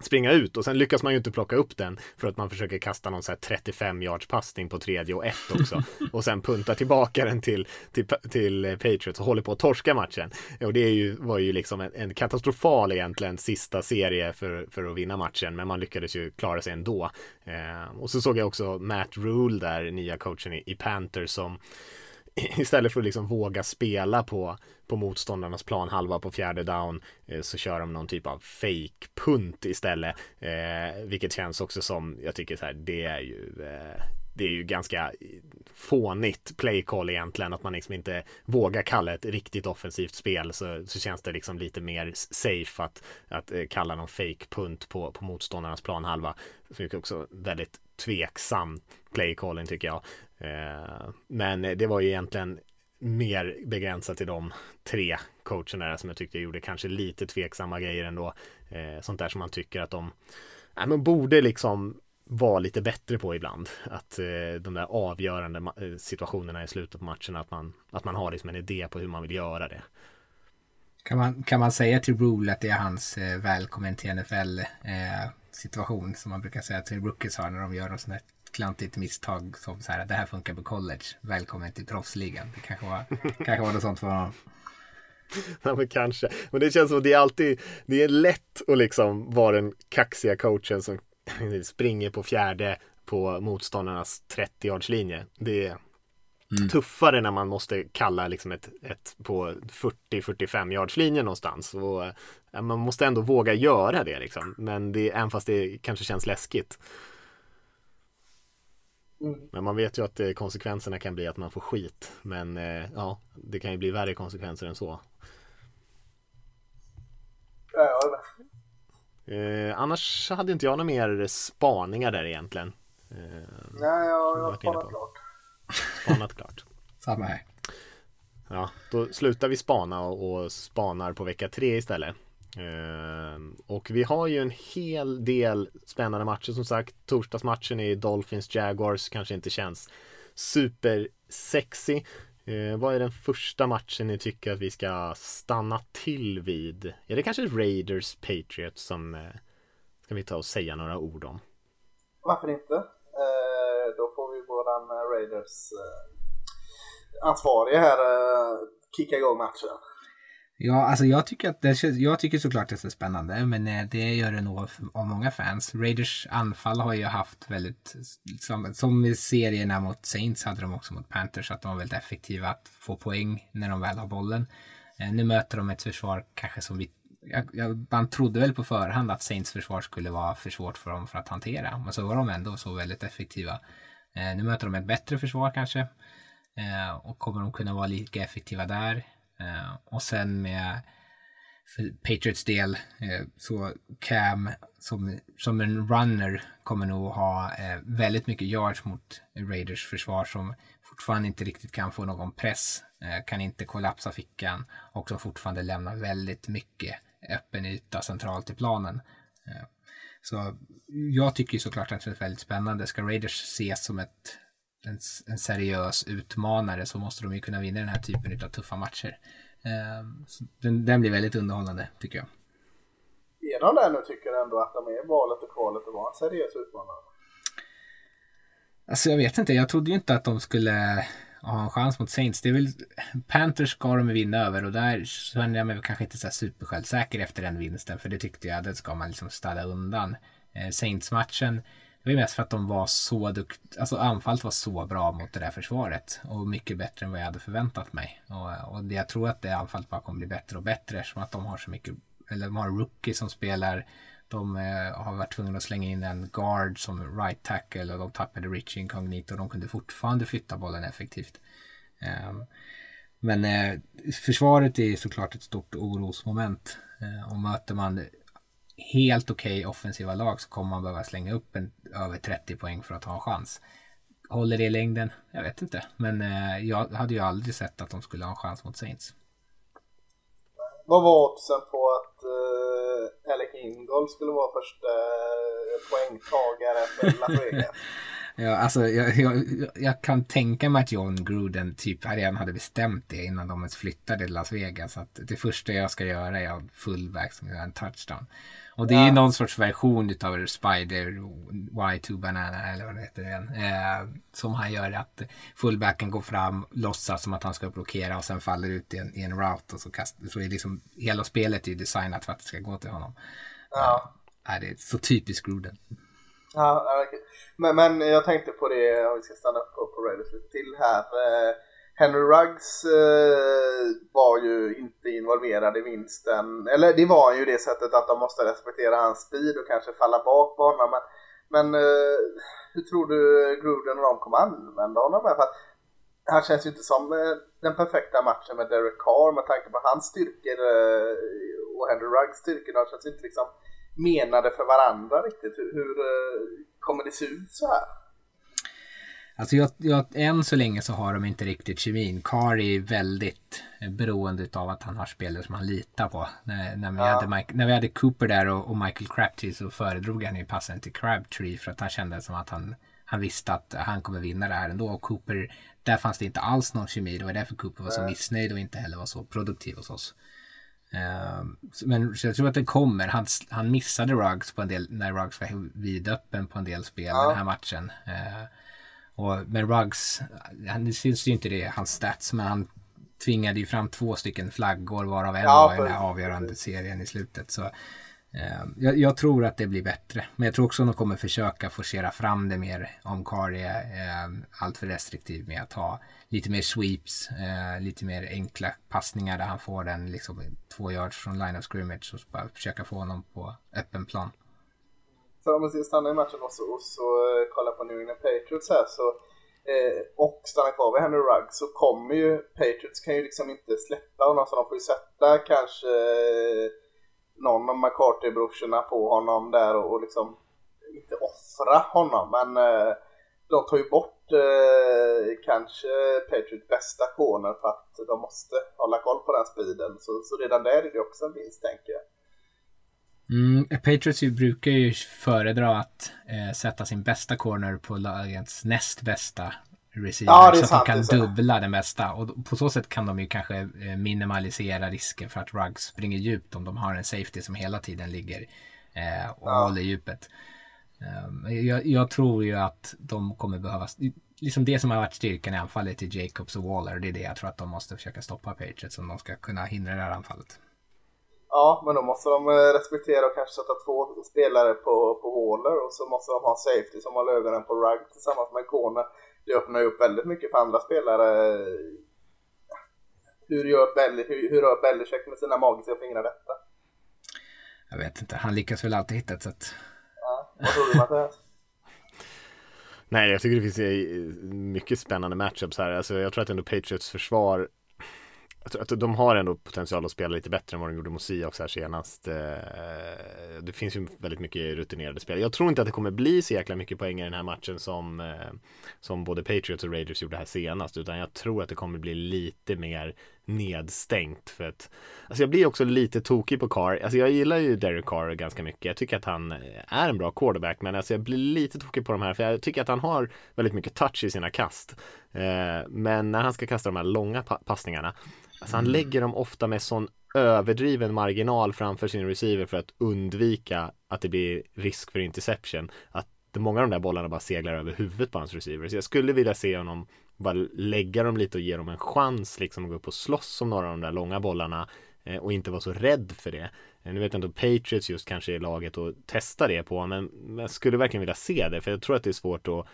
springa ut och sen lyckas man ju inte plocka upp den för att man försöker kasta någon så här 35 yards passning på tredje och ett också och sen punta tillbaka den till, till, till Patriots och håller på att torska matchen. Och det är ju, var ju liksom en, en katastrofal egentligen sista serie för, för att vinna matchen men man lyckades ju klara sig ändå. Eh, och så såg jag också Matt Rule där, nya coachen i, i Panthers som istället för att liksom våga spela på, på motståndarnas plan halva på fjärde down eh, så kör de någon typ av fake punt istället. Eh, vilket känns också som, jag tycker så här, det är ju eh, det är ju ganska fånigt play call egentligen att man liksom inte vågar kalla ett riktigt offensivt spel så, så känns det liksom lite mer safe att, att eh, kalla någon fake punt på, på motståndarnas planhalva. Så det är också väldigt tveksam play calling tycker jag. Eh, men det var ju egentligen mer begränsat till de tre coacherna som jag tyckte gjorde kanske lite tveksamma grejer ändå. Eh, sånt där som man tycker att de ja, men borde liksom vara lite bättre på ibland. Att eh, de där avgörande situationerna i slutet på matchen, att man, att man har liksom en idé på hur man vill göra det. Kan man, kan man säga till Rule att det är hans eh, välkommen till NFL eh, situation som man brukar säga till rookies har när de gör något sånt här klantigt misstag som så här, det här funkar på college, välkommen till proffsligan. Det kanske var, kanske var något sånt för honom. Ja men kanske. Men det känns som att det är alltid, det är lätt att liksom vara den kaxiga coachen som springer på fjärde på motståndarnas 30 yards linje. Det är mm. tuffare när man måste kalla liksom ett, ett på 40-45 yards linje någonstans. Och, ja, man måste ändå våga göra det liksom. Men det, även fast det kanske känns läskigt. Mm. Men man vet ju att eh, konsekvenserna kan bli att man får skit. Men eh, ja, det kan ju bli värre konsekvenser än så. Ja, eh, annars hade inte jag några mer spaningar där egentligen. Eh, Nej, jag, jag har spanat klart. Spanat klart. Samma här. Ja, då slutar vi spana och, och spanar på vecka tre istället. Ehm, och vi har ju en hel del spännande matcher som sagt. Torsdagsmatchen i Dolphins Jaguars kanske inte känns supersexy. Ehm, vad är den första matchen ni tycker att vi ska stanna till vid? Är det kanske Raiders Patriots som eh, ska vi ta och säga några ord om? Varför inte? Ehm, då får vi våran eh, Raiders eh, ansvarige här kicka igång matchen. Ja, alltså jag tycker att det, jag tycker såklart det är spännande, men eh, det gör det nog av många fans. Raiders anfall har ju haft väldigt, som, liksom, som i serierna mot Saints hade de också mot Panthers, att de var väldigt effektiva att få poäng när de väl har bollen. Eh, nu möter de ett försvar kanske som vi jag, jag, man trodde väl på förhand att Saints försvar skulle vara för svårt för dem för att hantera. Men så var de ändå så väldigt effektiva. Eh, nu möter de ett bättre försvar kanske. Eh, och kommer de kunna vara lika effektiva där? Eh, och sen med för Patriots del eh, så Cam som, som en runner kommer nog ha eh, väldigt mycket yards mot Raiders försvar som fortfarande inte riktigt kan få någon press, eh, kan inte kollapsa fickan och som fortfarande lämnar väldigt mycket öppen yta centralt i planen. Eh, så jag tycker såklart att det är väldigt spännande. Ska Raiders ses som ett en, en seriös utmanare så måste de ju kunna vinna den här typen av tuffa matcher. Ehm, den, den, blir väldigt underhållande tycker jag. Är de där nu tycker ändå att de är valet och kvalet att vara en seriös utmanare? Alltså jag vet inte, jag trodde ju inte att de skulle ha en chans mot Saints. Det är väl, Panthers ska de vinna över och där känner jag mig kanske inte så supersjälvsäker efter den vinsten. För det tyckte jag, det ska man liksom städa undan. Eh, Saints-matchen, det var ju mest för att de var så duktiga, alltså anfallet var så bra mot det där försvaret och mycket bättre än vad jag hade förväntat mig. Och, och jag tror att det anfallet bara kommer bli bättre och bättre eftersom att de har så mycket, eller de har rookie som spelar de eh, har varit tvungna att slänga in en guard som right tackle och de tappade Rich Incognito och de kunde fortfarande flytta bollen effektivt. Um, men eh, försvaret är såklart ett stort orosmoment. Eh, och möter man helt okej okay offensiva lag så kommer man behöva slänga upp en, över 30 poäng för att ha en chans. Håller det i längden? Jag vet inte. Men eh, jag hade ju aldrig sett att de skulle ha en chans mot Saints. Vad var oddsen på att uh, Alec Ingold skulle vara första uh, poängtagare för Las Vegas? Ja, alltså jag, jag, jag, kan tänka mig att John Gruden typ redan hade bestämt det innan de ens flyttade till Las Vegas. Att det första jag ska göra är att fullback som gör en touchdown. Och det är ja. någon sorts version utav Spider Y2 Banana eller vad det heter igen. Eh, som han gör att fullbacken går fram, låtsas som att han ska blockera och sen faller ut i en, i en route och så kastar, så är liksom hela spelet är designat för att det ska gå till honom. Ja. Eh, det är så typiskt Gruden. Ja, men, men jag tänkte på det om vi ska stanna upp på Reddit till här. Eh, Henry Ruggs eh, var ju inte involverad i vinsten. Eller det var han ju det sättet att de måste respektera hans speed och kanske falla bak på honom. Men, men eh, hur tror du Gruden och de kommer använda honom? För att han känns ju inte som eh, den perfekta matchen med Derek Carr med tanke på hans styrkor eh, och Henry Ruggs styrkor. De känns inte liksom menade för varandra riktigt. Hur, hur eh, kommer det se ut så här? Alltså jag, jag, än så länge så har de inte riktigt kemin. Kari är väldigt beroende av att han har spelare som han litar på. När, när, vi, ja. hade Mike, när vi hade Cooper där och, och Michael Crabtree så föredrog han ju passen till Crabtree för att han kände som att han, han visste att han kommer vinna det här ändå. Och Cooper, där fanns det inte alls någon kemi. Det var därför Cooper var så missnöjd och inte heller var så produktiv hos oss. Uh, men så jag tror att det kommer. Han, han missade Ruggs på en del, när Ruggs var vidöppen på en del spel ja. den här matchen. Och, men Ruggs, han syns ju inte det hans stats, men han tvingade ju fram två stycken flaggor varav en ja, var i den här avgörande serien i slutet. Så eh, jag, jag, tror att det blir bättre. Men jag tror också att de kommer försöka forcera fram det mer om Kari är eh, alltför restriktiv med att ha lite mer sweeps, eh, lite mer enkla passningar där han får den liksom två yards från line of scrimmage och bara försöka få honom på öppen plan. För om vi ska stanna i matchen också och så kollar eh, kolla på New England Patriots här så eh, och stanna kvar vid Henry Rugg så kommer ju Patriots kan ju liksom inte släppa honom så de får ju sätta kanske eh, någon av McCarthy-brorsorna på honom där och, och liksom inte offra honom men eh, de tar ju bort eh, kanske Patriots bästa corner för att de måste hålla koll på den speeden så, så redan där är det också en vinst tänker jag. Mm, Patriots brukar ju föredra att eh, sätta sin bästa corner på lagets näst bästa receiver. Ja, så att de kan dubbla det mesta. Och på så sätt kan de ju kanske eh, minimalisera risken för att Ruggs springer djupt om de har en safety som hela tiden ligger eh, och ja. håller djupet. Um, jag, jag, tror ju att de kommer behöva, liksom det som har varit styrkan i anfallet i Jacobs och Waller, det är det jag tror att de måste försöka stoppa Patriots om de ska kunna hindra det här anfallet. Ja, men då måste de eh, respektera och kanske sätta två spelare på, på Waller och så måste de ha en safety som håller ögonen på Rugg tillsammans med Kone. Det öppnar ju upp väldigt mycket för andra spelare. Hur gör, Bell, hur, hur Belichick med sina magiska fingrar detta? Jag vet inte, han lyckas väl alltid hitta ett sätt. Ja, vad tror du Mattias? Nej, jag tycker det finns eh, mycket spännande matchups här. Alltså, jag tror att ändå Patriots försvar att, att de har ändå potential att spela lite bättre än vad de gjorde mot Seahawks här senast. Eh, det finns ju väldigt mycket rutinerade spel. Jag tror inte att det kommer bli så jäkla mycket poäng i den här matchen som, eh, som både Patriots och Raiders gjorde här senast. Utan jag tror att det kommer bli lite mer nedstängt. För att, alltså jag blir också lite tokig på Carr. Alltså jag gillar ju Derek Carr ganska mycket. Jag tycker att han är en bra quarterback. Men alltså jag blir lite tokig på de här. För jag tycker att han har väldigt mycket touch i sina kast. Eh, men när han ska kasta de här långa passningarna Alltså han mm. lägger dem ofta med sån överdriven marginal framför sin receiver för att undvika att det blir risk för interception. Att många av de där bollarna bara seglar över huvudet på hans receiver. Så jag skulle vilja se honom bara lägga dem lite och ge dem en chans liksom att gå upp och slåss om några av de där långa bollarna. Eh, och inte vara så rädd för det. Eh, nu vet jag inte om Patriots just kanske är laget att testa det på men jag skulle verkligen vilja se det för jag tror att det är svårt att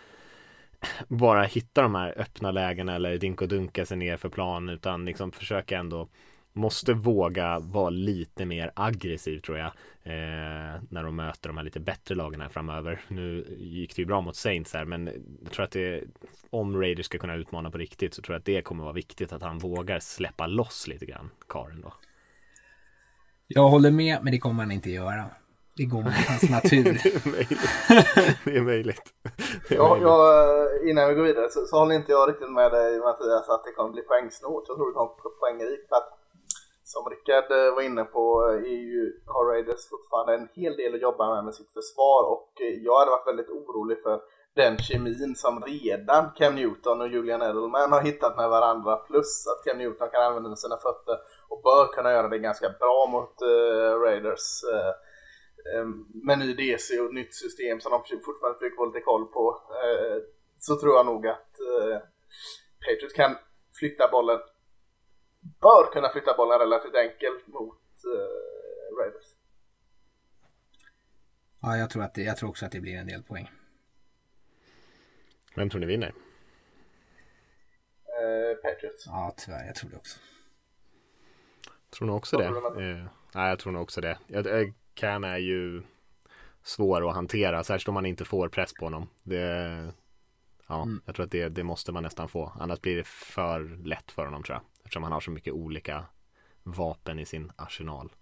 bara hitta de här öppna lägena eller dinka och dunka sig ner för plan utan liksom försöka ändå måste våga vara lite mer aggressiv tror jag eh, när de möter de här lite bättre lagen här framöver. Nu gick det ju bra mot Saints här men jag tror att det om Raiders ska kunna utmana på riktigt så tror jag att det kommer vara viktigt att han vågar släppa loss lite grann, Karen då. Jag håller med, men det kommer han inte göra. Det går mot hans natur. det är möjligt. Det är möjligt. Det är jag, innan vi går vidare så, så håller inte jag riktigt med dig Mattias att det kommer bli poängsnålt. Jag tror det kommer bli poängrikt för att som Rickard eh, var inne på eh, är ju, har Raiders fortfarande en hel del att jobba med med sitt försvar och eh, jag hade varit väldigt orolig för den kemin som redan Cam Newton och Julian Edelman har hittat med varandra plus att Cam Newton kan använda sina fötter och bör kunna göra det ganska bra mot uh, Raiders. Uh, med ny DC och nytt system som de fortfarande försöker få lite koll på uh, så tror jag nog att Patriots kan flytta bollen bör kunna flytta bollen relativt enkelt mot eh, Raiders. Ja, jag tror, att det, jag tror också att det blir en del poäng. Vem tror ni vinner? Eh, Patriots. Ja, tyvärr. Jag tror det också. Tror nog också det. du, Eh, nej, jag tror nog också det. Jag, eh, Cam är ju svår att hantera, särskilt om man inte får press på honom. Det, ja, jag tror att det, det måste man nästan få. Annars blir det för lätt för honom tror jag. Eftersom han har så mycket olika vapen i sin arsenal.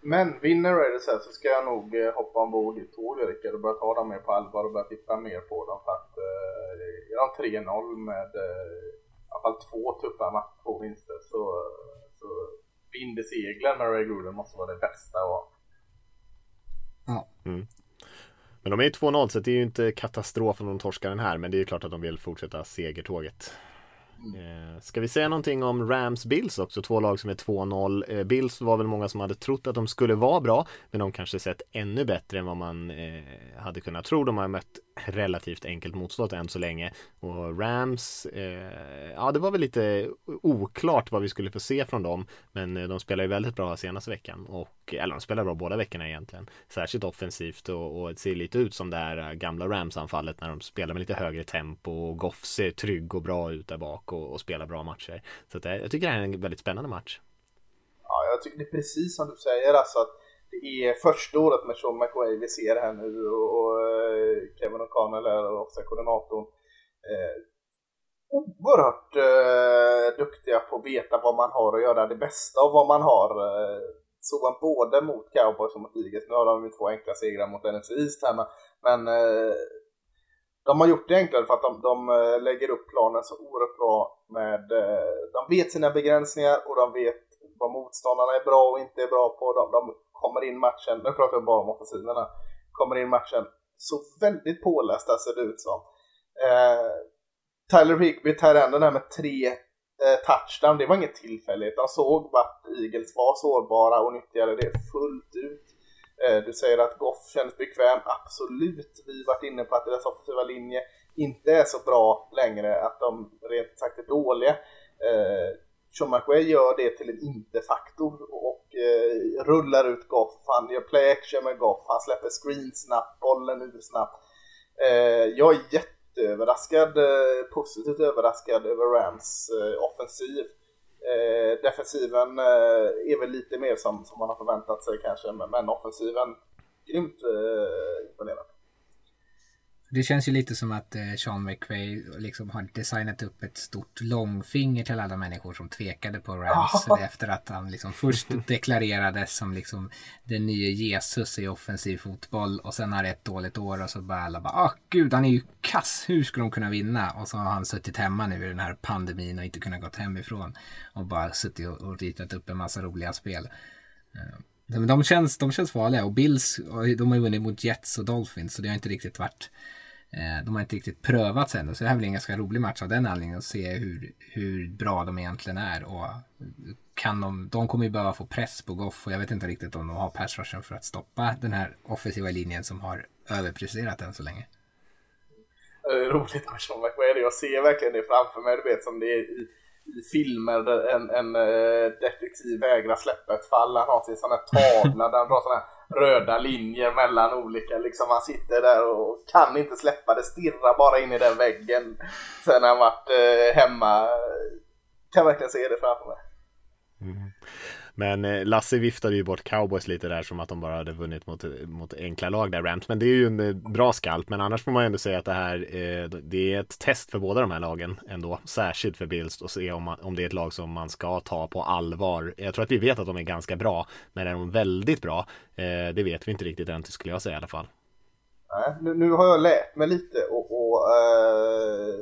Men vinner Raiders här så ska jag nog eh, hoppa ombord i tåget Rickard och börja ta dem mer på allvar och börja titta mer på dem för att eh, är de 3-0 med eh, i alla fall två tuffa matcher, två vinster så, så binder seglen med Ray Gruden måste vara det bästa och Ja. Men de är ju 2-0 så det är ju inte katastrof om de torskar den här. Men det är ju klart att de vill fortsätta segertåget. Eh, ska vi säga någonting om Rams Bills också? Två lag som är 2-0. Eh, Bills var väl många som hade trott att de skulle vara bra. Men de kanske sett ännu bättre än vad man eh, hade kunnat tro. De har mött relativt enkelt motstånd än så länge. Och Rams, eh, ja det var väl lite oklart vad vi skulle få se från dem. Men eh, de spelar ju väldigt bra senaste veckan. Och, eh, eller de spelar bra båda veckorna egentligen. Särskilt offensivt och, och det ser lite ut som det här eh, gamla Rams-anfallet när de spelar med lite högre tempo. Och Goff ser trygg och bra ut där bak och, och spelar bra matcher. Så att, jag tycker det här är en väldigt spännande match. Ja, jag tycker det är precis som du säger alltså att det är första året med Sean McWay vi ser här nu och, och eh, Kevin O'Connell är också koordinatorn. Eh, oerhört eh, duktiga på att veta vad man har och göra det bästa av vad man har. Eh, såg man både mot Cowboys och mot Eagles. Nu har de ju två enkla segrar mot NFC East här men, men eh, de har gjort det enklare för att de, de eh, lägger upp planen så oerhört bra med, eh, de vet sina begränsningar och de vet vad motståndarna är bra och inte är bra på. De, de kommer in matchen, nu pratar jag bara om offensiverna, kommer in matchen så väldigt pålästa ser det ut som. Eh, Tyler Higby, Tyrenden här med tre eh, touchdown, det var inget tillfälligt. De såg vart Eagles var sårbara och nyttjade det fullt ut. Eh, du säger att Goff kändes bekväm, absolut. Vi varit inne på att deras offensiva linje inte är så bra längre, att de rent sagt är dåliga. Eh, Schumacher gör det till en inte-faktor och eh, rullar ut Goff. Han gör play action med Goff, han släpper screen snabbt, bollen ur snabbt. Eh, jag är jätteöverraskad, eh, positivt överraskad över Rams eh, offensiv. Eh, defensiven eh, är väl lite mer som, som man har förväntat sig kanske, men, men offensiven grymt eh, imponerande. Det känns ju lite som att eh, Sean McVay liksom har designat upp ett stort långfinger till alla människor som tvekade på Rams efter att han liksom först deklarerades som liksom den nya Jesus i offensiv fotboll och sen har ett dåligt år och så bara alla bara ah gud han är ju kass, hur ska de kunna vinna? Och så har han suttit hemma nu i den här pandemin och inte kunnat gått hemifrån och bara suttit och, ritat upp en massa roliga spel. Eh, men de känns, de känns farliga och Bills, de har ju vunnit mot Jets och Dolphins så det har inte riktigt varit Eh, de har inte riktigt prövats ännu så det här blir en ganska rolig match av den anledningen att se hur, hur bra de egentligen är. Och kan de, de kommer ju behöva få press på Goff och jag vet inte riktigt om de har pass rushen för att stoppa den här offensiva linjen som har överpresterat än så länge. Roligt med Sean McVay, jag ser verkligen det framför mig, du vet som det är i i filmer där en, en eh, detektiv vägrar släppa ett fall. Han har sin sån här tavla där han drar sån här röda linjer mellan olika. Liksom han sitter där och kan inte släppa det, stirrar bara in i den väggen. Sen har han varit eh, hemma. Kan verkligen se det framför mig. Mm. Men eh, Lasse viftade ju bort cowboys lite där som att de bara hade vunnit mot, mot enkla lag där Rams. Men det är ju en eh, bra skalp. Men annars får man ju ändå säga att det här eh, det är ett test för båda de här lagen ändå. Särskilt för Bills och se om, man, om det är ett lag som man ska ta på allvar. Jag tror att vi vet att de är ganska bra. Men är de väldigt bra? det vet vi inte riktigt än skulle jag säga i alla fall. Nej, nu, nu har jag lärt mig lite och, och äh,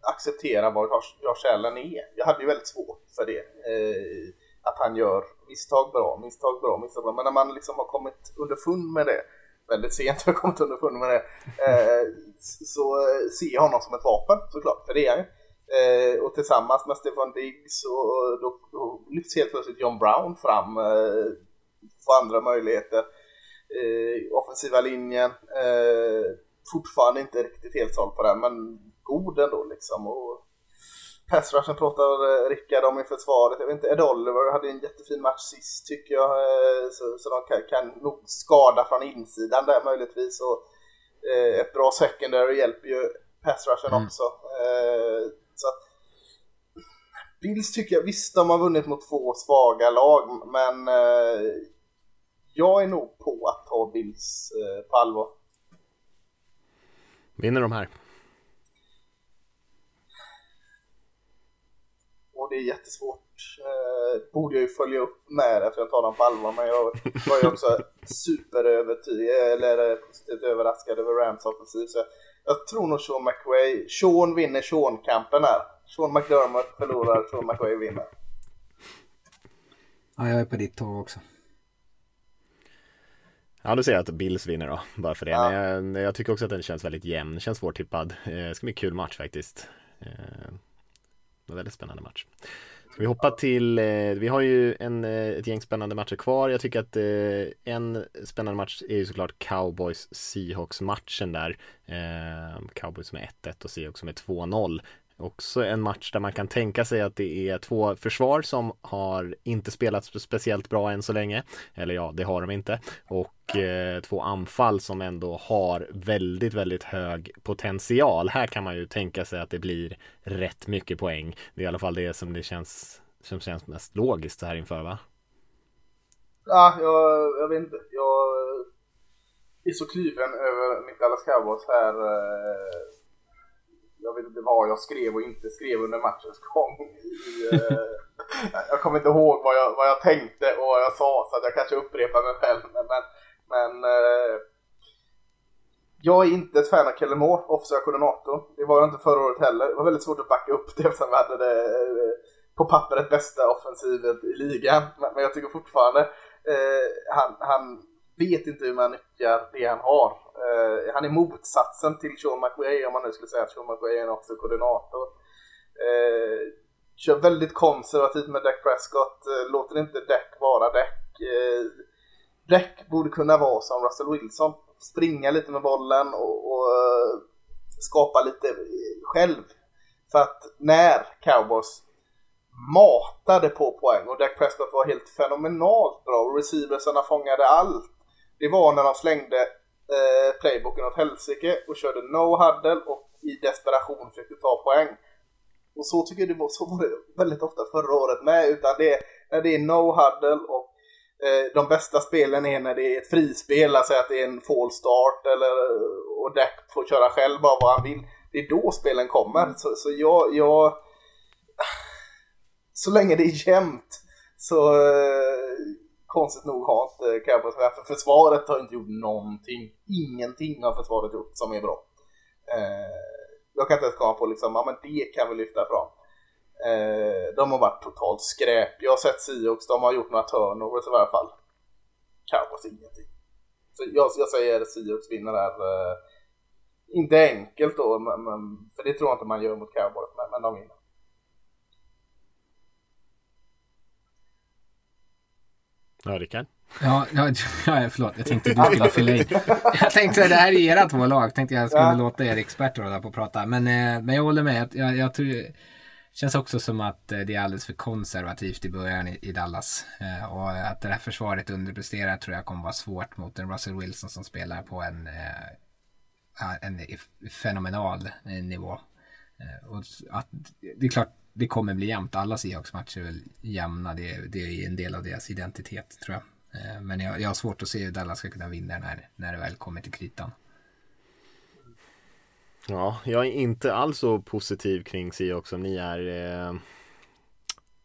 acceptera vad Josh Allen är. Jag hade ju väldigt svårt för det. Äh, att han gör misstag bra, misstag bra, misstag bra. Men när man liksom har kommit underfund med det, väldigt sent har jag kommit underfund med det, eh, så eh, ser jag honom som ett vapen såklart, för det är han eh, Och tillsammans med Stefan Diggs och eh, då, då lyfts helt plötsligt John Brown fram, eh, får andra möjligheter. Eh, offensiva linjen, eh, fortfarande inte riktigt helt såld på den, men god ändå liksom. Och, Passrushen pratar eh, Rickard om i försvaret. Jag vet inte, Ed Oliver hade en jättefin match sist tycker jag. Eh, så, så de kan, kan nog skada från insidan där möjligtvis. Och, eh, ett bra secondary hjälper ju passrushen mm. också. Eh, så att, Bills tycker jag, visst de har vunnit mot två svaga lag, men eh, jag är nog på att ta Bills eh, på allvar. Vinner de här? och det är jättesvårt. Eh, borde jag ju följa upp med att jag tar dem på allvar, men jag var ju också superövertygad, eller positivt överraskad över Rams offensiv. Så jag tror nog Sean McWay, Sean vinner Sean-kampen här. Sean McDermott förlorar, Sean McWay vinner. Ja, jag är på ditt tåg också. Ja, då säger jag att Bills vinner då, bara för det. Ja. Men jag, jag, tycker också att den känns väldigt jämn, känns svårtippad. Eh, det ska bli en kul match faktiskt. Eh, en väldigt spännande match. Ska vi hoppa till, eh, vi har ju en, eh, ett gäng spännande matcher kvar. Jag tycker att eh, en spännande match är ju såklart Cowboys Seahawks matchen där. Eh, Cowboys med 1-1 och Seahawks med 2-0 också en match där man kan tänka sig att det är två försvar som har inte spelat speciellt bra än så länge. Eller ja, det har de inte. Och eh, två anfall som ändå har väldigt, väldigt hög potential. Här kan man ju tänka sig att det blir rätt mycket poäng. Det är i alla fall det som det känns som känns mest logiskt så här inför va? Ja, jag, jag vet inte. Jag är så kluven över mitt Dallas Cowboys här. Eh jag vet inte vad jag skrev och inte skrev under matchens gång. I, eh, jag kommer inte ihåg vad jag, vad jag tänkte och vad jag sa så att jag kanske upprepar mig själv. Men, men eh, jag är inte ett fan av Kelle Moore, offensiva koordinator. Det var jag inte förra året heller. Det var väldigt svårt att backa upp det eftersom vi hade det eh, på pappret bästa offensivet i ligan. Men jag tycker fortfarande eh, han, han vet inte hur man nyttjar det han har. Eh, han är motsatsen till Sean McWay om man nu skulle säga att Sean McWay är en också koordinator. Eh, kör väldigt konservativt med Dak Prescott, eh, låter inte Dak vara Dak. Eh, Dak borde kunna vara som Russell Wilson, springa lite med bollen och, och eh, skapa lite eh, själv. För att när Cowboys matade på poäng och Dak Prescott var helt fenomenalt bra och receiversarna fångade allt det var när de slängde eh, playbooken åt helsike och körde no-huddle och i desperation försökte ta poäng. Och så tycker jag det var, så var det väldigt ofta förra året med. Utan det är när det är no-huddle och eh, de bästa spelen är när det är ett frispel, alltså att det är en fall start eller och Deck får köra själv bara vad han vill. Det är då spelen kommer. Så, så jag, jag... Så länge det är jämnt så eh, konstigt nog eh, har inte Cowboys med. För försvaret har inte gjort någonting. Ingenting har försvaret gjort som är bra. Eh, jag kan inte ens komma på liksom, ja men det kan vi lyfta fram. Eh, de har varit totalt skräp. Jag har sett Seahawks, de har gjort några turnovers i varje fall. Cowboys ingenting. Så jag, jag säger Seahawks vinner där. Eh, inte enkelt då, men, men, för det tror jag inte man gör mot Cowboys, men, men de vinner. Ja, Rickard? Ja, ja, ja, förlåt. Jag tänkte du skulle ha fylla i. Jag tänkte det här är era två lag. Tänkte jag skulle ja. låta er experter hålla på och prata. Men, eh, men jag håller med. Jag, jag, tror, Känns också som att eh, det är alldeles för konservativt i början i, Dallas. Eh, och att det här försvaret underpresterar tror jag kommer vara svårt mot en Russell Wilson som spelar på en, eh, en fenomenal nivå. Och att, det är klart, det kommer bli jämnt. Alla Seahawks-matcher är väl jämna. Det, det är en del av deras identitet tror jag. Eh, men jag, jag har svårt att se hur Dallas ska kunna vinna när, när det väl kommer till kritan. Ja, jag är inte alls så positiv kring Seahawks som ni är. Eh,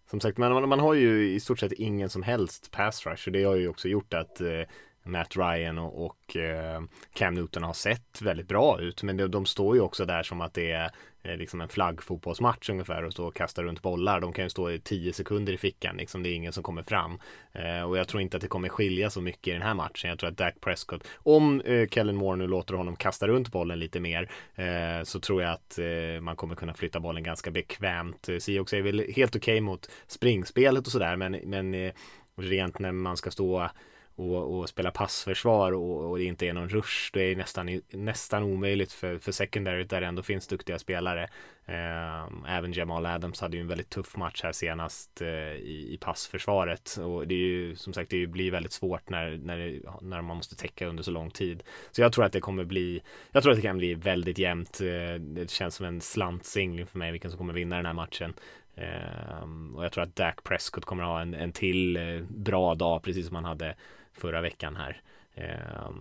som sagt, man, man har ju i stort sett ingen som helst pass rush och det har ju också gjort att eh, Matt Ryan och, och eh, Cam Newton har sett väldigt bra ut. Men de, de, står ju också där som att det är Eh, liksom en flaggfotbollsmatch ungefär och stå och kasta runt bollar. De kan ju stå i tio sekunder i fickan liksom. Det är ingen som kommer fram. Eh, och jag tror inte att det kommer skilja så mycket i den här matchen. Jag tror att Dak Prescott, om eh, Kellen Moore nu låter honom kasta runt bollen lite mer, eh, så tror jag att eh, man kommer kunna flytta bollen ganska bekvämt. Eh, Seahawks är väl helt okej okay mot springspelet och sådär, men, men eh, rent när man ska stå och, och spela passförsvar och, och det inte är någon rush. Det är nästan, nästan omöjligt för, för secondary där det ändå finns duktiga spelare. Eh, även Jamal Adams hade ju en väldigt tuff match här senast eh, i, i passförsvaret och det är ju som sagt det blir väldigt svårt när, när, när man måste täcka under så lång tid. Så jag tror att det kommer bli, jag tror att det kan bli väldigt jämnt. Eh, det känns som en slantsingling för mig vilken som kommer vinna den här matchen. Um, och jag tror att Dak Prescott kommer ha en, en till eh, bra dag precis som han hade förra veckan här. Eh,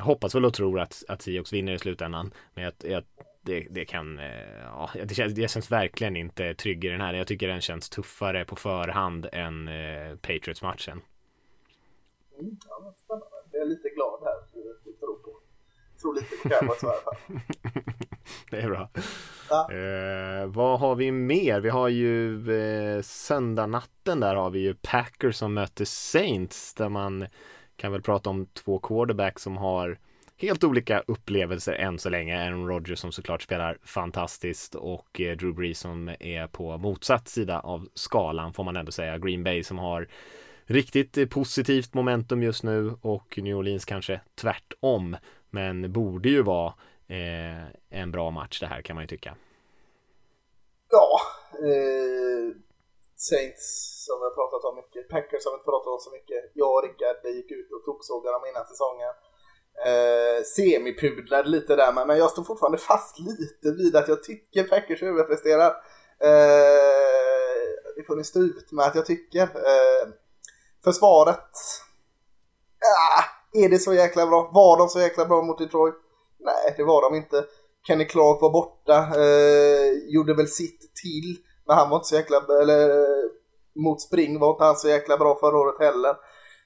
hoppas väl och tror att, att Seahawks vinner i slutändan. Men jag, jag, det, det kan, eh, ja, det känns, det känns verkligen inte trygg i den här. Jag tycker den känns tuffare på förhand än eh, Patriots-matchen. Mm, ja, spännande. Jag är lite glad här. Jag tror, på, tror lite på Cowboys i alla fall. det är bra. Ja. Eh, vad har vi mer? Vi har ju eh, söndagnatten där har vi ju Packers som möter Saints där man kan väl prata om två quarterbacks som har helt olika upplevelser än så länge. Aaron Rodgers som såklart spelar fantastiskt och eh, Drew Brees som är på motsatt sida av skalan får man ändå säga. Green Bay som har riktigt eh, positivt momentum just nu och New Orleans kanske tvärtom. Men borde ju vara eh, en bra match det här kan man ju tycka. Ja, eh, Saints som vi har pratat om mycket. Packers har vi inte pratat om så mycket. Jag och Rickard gick ut och toksågade dem innan säsongen. Eh, semipudlade lite där, men, men jag står fortfarande fast lite vid att jag tycker Packers överpresterar. Eh, det får ni stå ut med att jag tycker. Eh, försvaret, ah, är det så jäkla bra? Var de så jäkla bra mot Detroit? Nej, det var de inte. Kenny Clark var borta, eh, gjorde väl sitt till, men han var inte så jäkla, eller mot spring var inte han så jäkla bra förra året heller.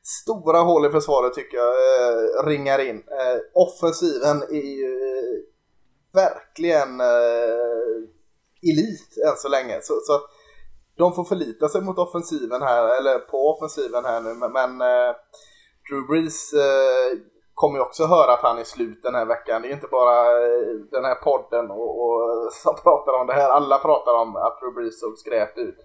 Stora hål i försvaret tycker jag eh, ringar in. Eh, offensiven är ju eh, verkligen eh, elit än så länge. Så, så, de får förlita sig mot offensiven här, eller på offensiven här nu. Men, men eh, Drew Brees eh, kommer ju också höra att han är slut den här veckan. Det är inte bara eh, den här podden och, och eh, som pratar om det här. Alla pratar om att Drew Brees såg skräp ut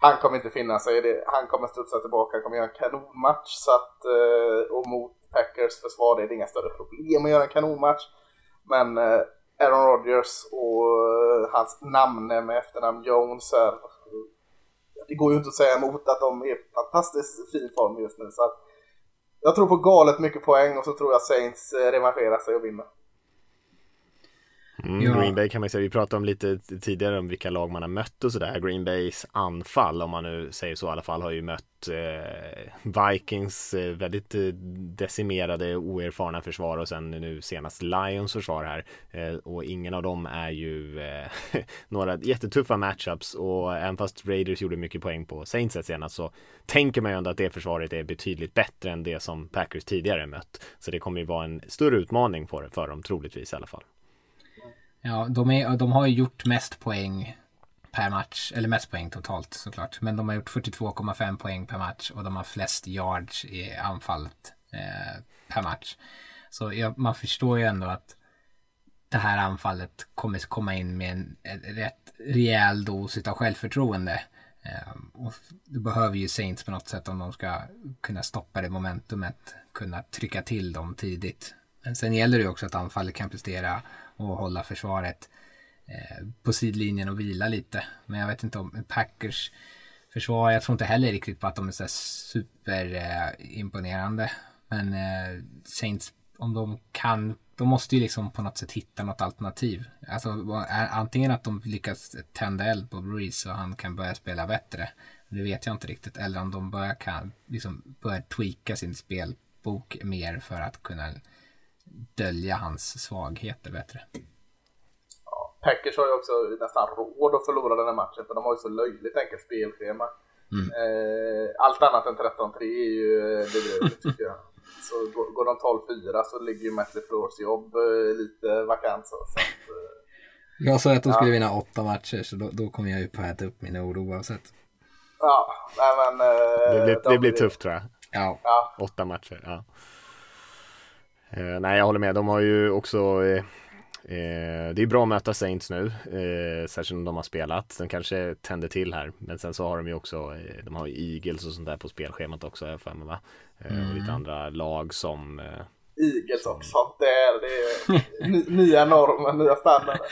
han kommer inte finna sig i det. Han kommer studsa tillbaka, han kommer göra en kanonmatch. Så att, eh, och mot Packers försvar är det inga större problem att göra en kanonmatch. Men Aaron Rodgers och hans namne med efternamn Jones är, det går ju inte att säga emot att de är fantastiskt fin form just nu. Så att, jag tror på galet mycket poäng och så tror jag Saints eh, revanscherar sig och vinner. Mm, ja. Green Bay kan man säga, vi pratade om lite tidigare om vilka lag man har mött och sådär. Green Bays anfall, om man nu säger så i alla fall, har ju mött eh, Vikings eh, väldigt eh, decimerade, oerfarna försvar och sen nu senast Lions försvar här. Eh, och ingen av dem är ju eh, några jättetuffa matchups och även fast Raiders gjorde mycket poäng på Saints senast så tänker man ju ändå att det försvaret är betydligt bättre än det som Packers tidigare mött. Så det kommer ju vara en större utmaning för, för dem troligtvis i alla fall. Ja, de, är, de har ju gjort mest poäng per match, eller mest poäng totalt såklart. Men de har gjort 42,5 poäng per match och de har flest yards i anfallet eh, per match. Så jag, man förstår ju ändå att det här anfallet kommer komma in med en, en rätt rejäl dos av självförtroende. Eh, och det behöver ju Saints på något sätt om de ska kunna stoppa det momentumet, kunna trycka till dem tidigt. Men sen gäller det ju också att anfallet kan prestera och hålla försvaret eh, på sidlinjen och vila lite. Men jag vet inte om Packers försvar, jag tror inte heller riktigt på att de är så superimponerande. Eh, Men eh, Saints, om de kan, de måste ju liksom på något sätt hitta något alternativ. Alltså antingen att de lyckas tända eld på Breeze så han kan börja spela bättre. Det vet jag inte riktigt. Eller om de börjar, kan, liksom, börjar tweaka sin spelbok mer för att kunna dölja hans svagheter bättre. Ja, Packers har ju också nästan råd att förlora den här matchen för de har ju så löjligt enkelt spelschema. Mm. Eh, allt annat än 13-3 är ju bedrövligt tycker jag. Så går de 12-4 så ligger ju Matt LeFleurs jobb eh, lite vakant. Så, så att, eh, jag sa att de skulle ja. vinna åtta matcher så då, då kommer jag ju på att äta upp min oro oavsett. Ja, nej men... Eh, det blir, det blir tufft tror jag. Ja. ja. Åtta matcher, ja. Eh, nej, jag håller med. De har ju också eh, eh det är bra att möta Saints nu, eh, särskilt om de har spelat. De kanske tänder till här, men sen så har de ju också, eh, de har ju Eagles och sånt där på spelschemat också, jag för mig va? Mm. Och lite mm. andra lag som Eagles och sånt där. Det är nya normer, nya standarder.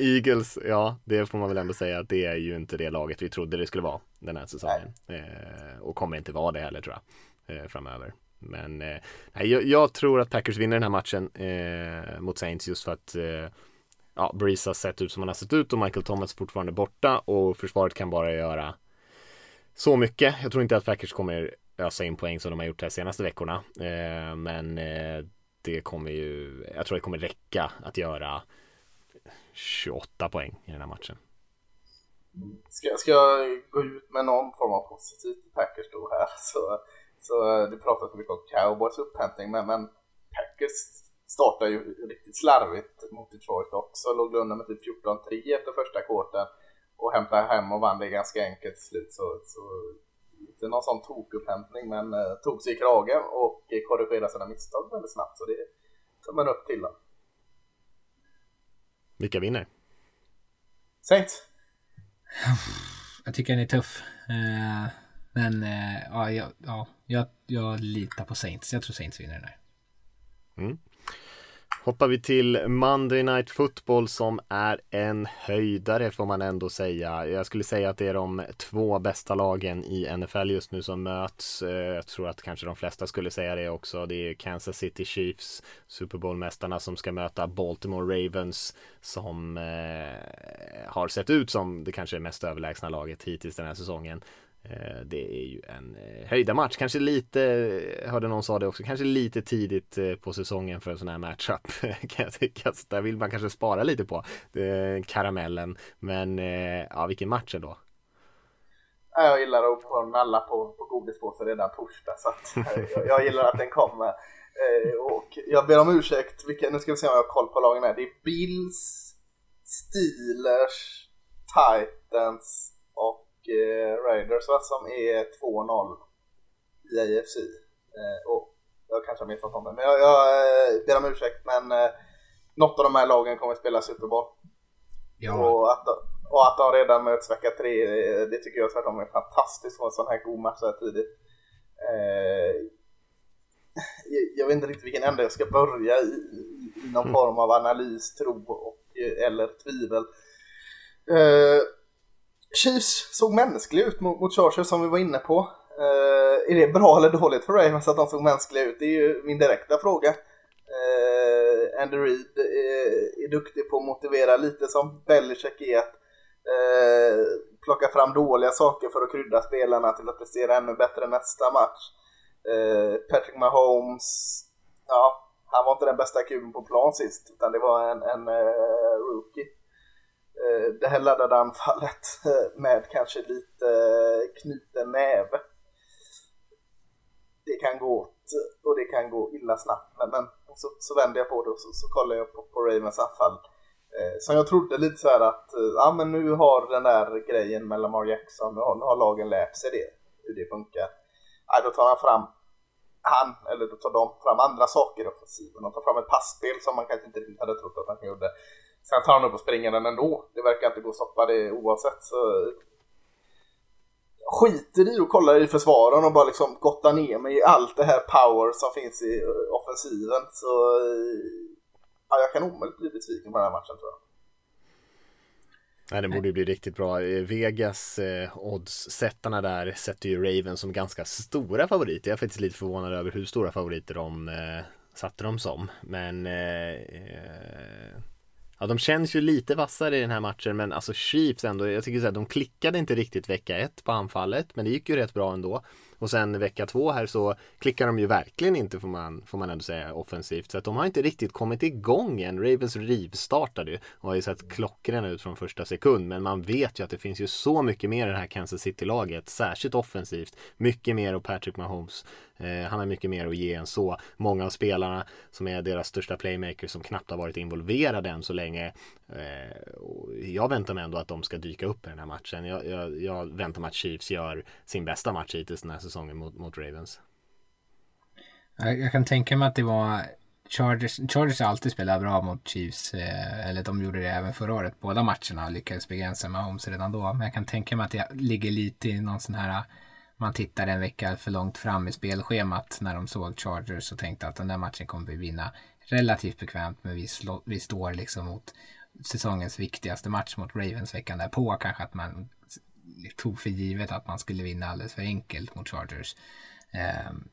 Eagles, ja det får man väl ändå säga att det är ju inte det laget vi trodde det skulle vara den här säsongen. Eh, och kommer inte vara det heller tror jag eh, framöver. Men eh, jag, jag, tror att Packers vinner den här matchen eh, mot Saints just för att eh, ja, Breeze har sett ut som han har sett ut och Michael Thomas fortfarande borta och försvaret kan bara göra så mycket. Jag tror inte att Packers kommer ösa in poäng som de har gjort de senaste veckorna. Eh, men eh, det kommer ju, jag tror det kommer räcka att göra 28 poäng i den här matchen. Ska, ska jag gå ut med någon form av positivt Packers då här så, så eh, du pratar så mycket om cowboys upphämtning men, men Packers startar ju riktigt slarvigt mot Detroit också, låg under med typ 14-3 efter första kvarten och hämtade hem och vann det ganska enkelt till slut så, så inte någon sån tokupphämtning men eh, tog sig i kragen och korrigerade sina misstag väldigt snabbt så det är tummen upp till dem. Vilka vinner? Saints. Jag tycker den är tuff. Eh, men eh, ja, jag, ja jag, jag litar på Saints. Jag tror Saints vinner den här. Mm hoppar vi till Monday Night Football som är en höjdare får man ändå säga. Jag skulle säga att det är de två bästa lagen i NFL just nu som möts. Eh, jag tror att kanske de flesta skulle säga det också. Det är Kansas City Chiefs, Super Bowl-mästarna som ska möta Baltimore Ravens som eh, har sett ut som det kanske mest överlägsna laget hittills den här säsongen. Eh, det är ju en eh, höjdarmatch kanske lite, eh, hörde någon sa det också, kanske lite tidigt på säsongen för en sån här matchup kan jag tycka. Så där vill man kanske spara lite på karamellen. Men ja, vilken match ändå. Jag gillar att få nalla på, på godispåse redan torsdag så att jag, jag, gillar att den kommer. Och jag ber om ursäkt, vilka, nu ska vi se om jag har koll på lagen här. Det är Bills, Steelers, Titans och Raiders va, som är 2-0 i AFC. Eh, och jag kanske har missat det, men jag, jag eh, ber om ursäkt men eh, något av de här lagen kommer att spela Super Bowl. Ja. Och, att, och att de redan möts vecka tre, det, det tycker jag tvärtom är fantastiskt för en sån här god match så här tidigt. Eh, jag vet inte riktigt vilken ände jag ska börja i, i någon mm. form av analys, tro och, eller tvivel. Chiefs såg mänskliga ut mot, mot Chargers som vi var inne på. Uh, är det bra eller dåligt för Ravens att de såg mänskliga ut? Det är ju min direkta fråga. Uh, Andy Reid är, är, duktig på att motivera lite som Belichick är att uh, plocka fram dåliga saker för att krydda spelarna till att prestera ännu bättre nästa match. Uh, Patrick Mahomes, ja, han var inte den bästa kuben på plan sist utan det var en, en rookie. Eh, det här laddade anfallet eh, med kanske lite eh, knuten näve. Det kan gå åt och det kan gå illa snabbt. Men, men så, så vänder jag på det och så, så kollar jag på, på Ravens anfall. Eh, som jag trodde lite så här att ja, men nu har den där grejen med Lamar Jackson, nu har, nu har lagen lärt sig det, hur det funkar. Ja, då tar han fram han, eller då tar de fram andra saker i offensiven. De tar fram ett passspel som man kanske inte riktigt hade trott att han gjorde. Sen tar han upp och springer den ändå. Det verkar inte gå att stoppa det oavsett. Så skiter i och kollar i försvaren och bara liksom gottar ner mig i allt det här power som finns i eh, offensiven. Så eh, ja, jag kan omöjligt bli besviken på den här matchen tror jag. Nej, det borde ju bli riktigt bra. Eh, Vegas eh, oddssättarna där sätter ju Raven som ganska stora favoriter. Jag är faktiskt lite förvånad över hur stora favoriter de eh, satte dem som. Men eh, eh Ja, de känns ju lite vassare i den här matchen men alltså Chiefs ändå, jag tycker så här, de klickade inte riktigt vecka ett på anfallet men det gick ju rätt bra ändå. Och sen vecka två här så klickar de ju verkligen inte får man, får man ändå säga offensivt. Så att de har inte riktigt kommit igång än. Ravens rivstartade ju och har ju sett klockrena ut från första sekund. Men man vet ju att det finns ju så mycket mer i det här Kansas City-laget. Särskilt offensivt. Mycket mer och Patrick Mahomes. Eh, han har mycket mer att ge än så. Många av spelarna som är deras största playmakers som knappt har varit involverade än så länge. Eh, jag väntar mig ändå att de ska dyka upp i den här matchen. Jag, jag, jag väntar mig att Chiefs gör sin bästa match hittills den här säsongen mot, mot Ravens. Jag, jag kan tänka mig att det var Chargers, Chargers har alltid spelat bra mot Chiefs, eh, eller de gjorde det även förra året. Båda matcherna lyckades begränsa Mahomes redan då. Men jag kan tänka mig att det ligger lite i någon sån här man tittade en vecka för långt fram i spelschemat när de såg Chargers och tänkte att den där matchen kommer vi vinna relativt bekvämt men vi, slå, vi står liksom mot säsongens viktigaste match mot Ravens veckan därpå kanske att man tog för givet att man skulle vinna alldeles för enkelt mot Chargers. Ehm,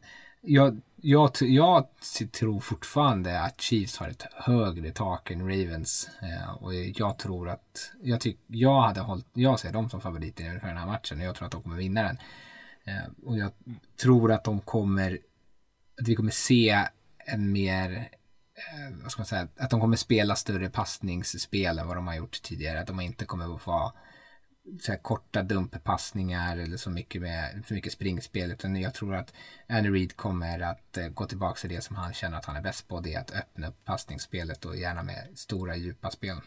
jag, jag, jag, tror fortfarande att Chiefs har ett högre tak än Ravens. Eh, och jag tror att, jag, tyck, jag, hade hållit, jag ser dem som favoriter för den här matchen och jag tror att de kommer vinna den. Eh, och jag tror att de kommer, att vi kommer se en mer, eh, vad ska man säga, att de kommer spela större passningsspel än vad de har gjort tidigare. Att de inte kommer att vara så korta dumppassningar eller så mycket, med, så mycket springspel. Utan jag tror att Andy Reid kommer att eh, gå tillbaka till det som han känner att han är bäst på. Det är att öppna upp passningsspelet och gärna med stora djupa spel.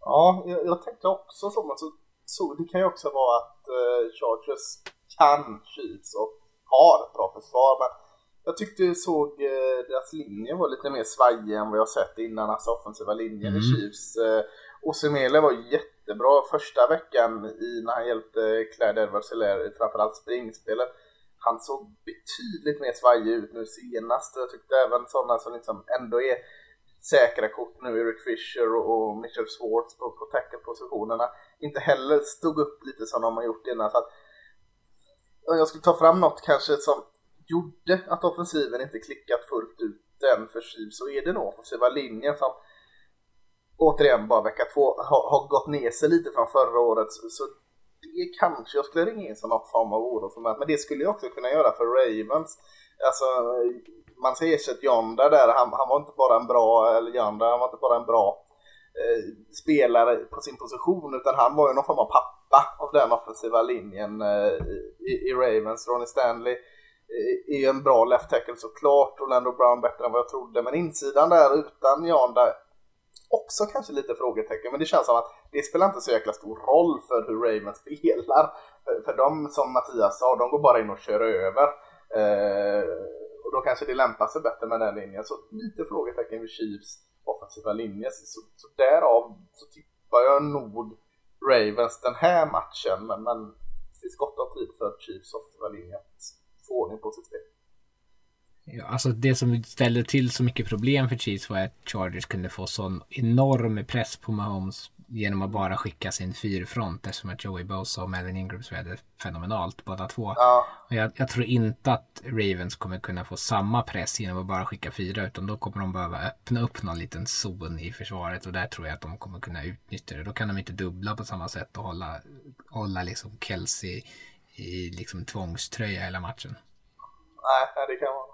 Ja, jag, jag tänkte också så, men så, det kan ju också vara att eh, Chargers kan Chiefs och har ett bra försvar. Men jag tyckte jag såg eh, deras linje var lite mer svajig än vad jag sett innan, alltså offensiva linjen mm. i Chiefs. Eh, Osemele var jättebra första veckan i, när han hjälpte Claire edwards eller framförallt springspelet. Han såg betydligt mer svajig ut nu senast. Jag tyckte även sådana som liksom ändå är säkra kort nu, Eric Fisher och, Mitchell Swartz på, på tackle-positionerna, inte heller stod upp lite som de har gjort innan. Så att om jag skulle ta fram något kanske som gjorde att offensiven inte klickat fullt ut än för Chiefs så är det nog offensiva linjen som återigen bara vecka två har, har gått ner sig lite från förra året så, så det kanske jag skulle ringa in som någon form av oro för mig. Men det skulle jag också kunna göra för Ravens. Alltså man ser ersätta Jonda där, han, han var inte bara en bra, eller Jonda, han var inte bara en bra eh, spelare på sin position utan han var ju någon form av pappa av den offensiva linjen eh, i, i, Ravens. Ronnie Stanley eh, är ju en bra left tackle såklart, Orlando Brown bättre än vad jag trodde men insidan där utan Jonda också kanske lite frågetecken men det känns som att det spelar inte så jäkla stor roll för hur Ravens spelar. För, för de som Mattias sa, de går bara in och kör över. Eh, och då kanske det lämpar sig bättre med den linjen. Så lite frågetecken vid Chiefs offensiva linje. Så, så därav så tippar jag nog Ravens den här matchen. Men, men det finns gott om tid för Chiefs offensiva linje att få ordning på sitt spel. Ja, alltså det som ställde till så mycket problem för Chiefs var att Chargers kunde få sån enorm press på Mahomes genom att bara skicka sin fyrfront eftersom att Joey Bosa och Melvin Ingram spelade fenomenalt båda två. Ja. Och jag, jag, tror inte att Ravens kommer kunna få samma press genom att bara skicka fyra utan då kommer de behöva öppna upp någon liten zon i försvaret och där tror jag att de kommer kunna utnyttja det. Då kan de inte dubbla på samma sätt och hålla, hålla liksom Kelsey i liksom tvångströja hela matchen. Nej, det kan vara.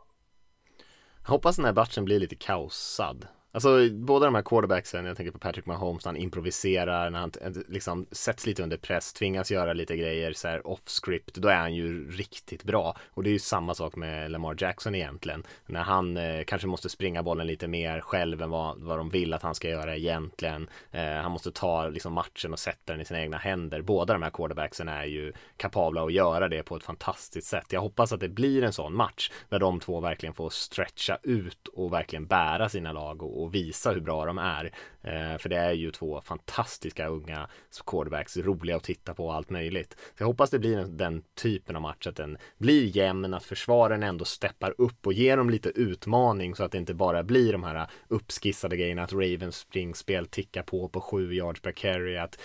Hoppas den här matchen blir lite kaosad. Alltså båda de här quarterbacksen, jag tänker på Patrick Mahomes, när han improviserar, när han eh, liksom sätts lite under press, tvingas göra lite grejer så här off script, då är han ju riktigt bra. Och det är ju samma sak med Lamar Jackson egentligen. När han eh, kanske måste springa bollen lite mer själv än vad, vad de vill att han ska göra egentligen. Eh, han måste ta liksom matchen och sätta den i sina egna händer. Båda de här quarterbacksen är ju kapabla att göra det på ett fantastiskt sätt. Jag hoppas att det blir en sån match där de två verkligen får stretcha ut och verkligen bära sina lag och och och visa hur bra de är. Eh, för det är ju två fantastiska unga quarterbacks, roliga att titta på och allt möjligt. Så jag hoppas det blir den typen av match, att den blir jämn, att försvaren ändå steppar upp och ger dem lite utmaning så att det inte bara blir de här uppskissade grejerna, att Ravens springspel tickar på på sju yards per carry, att,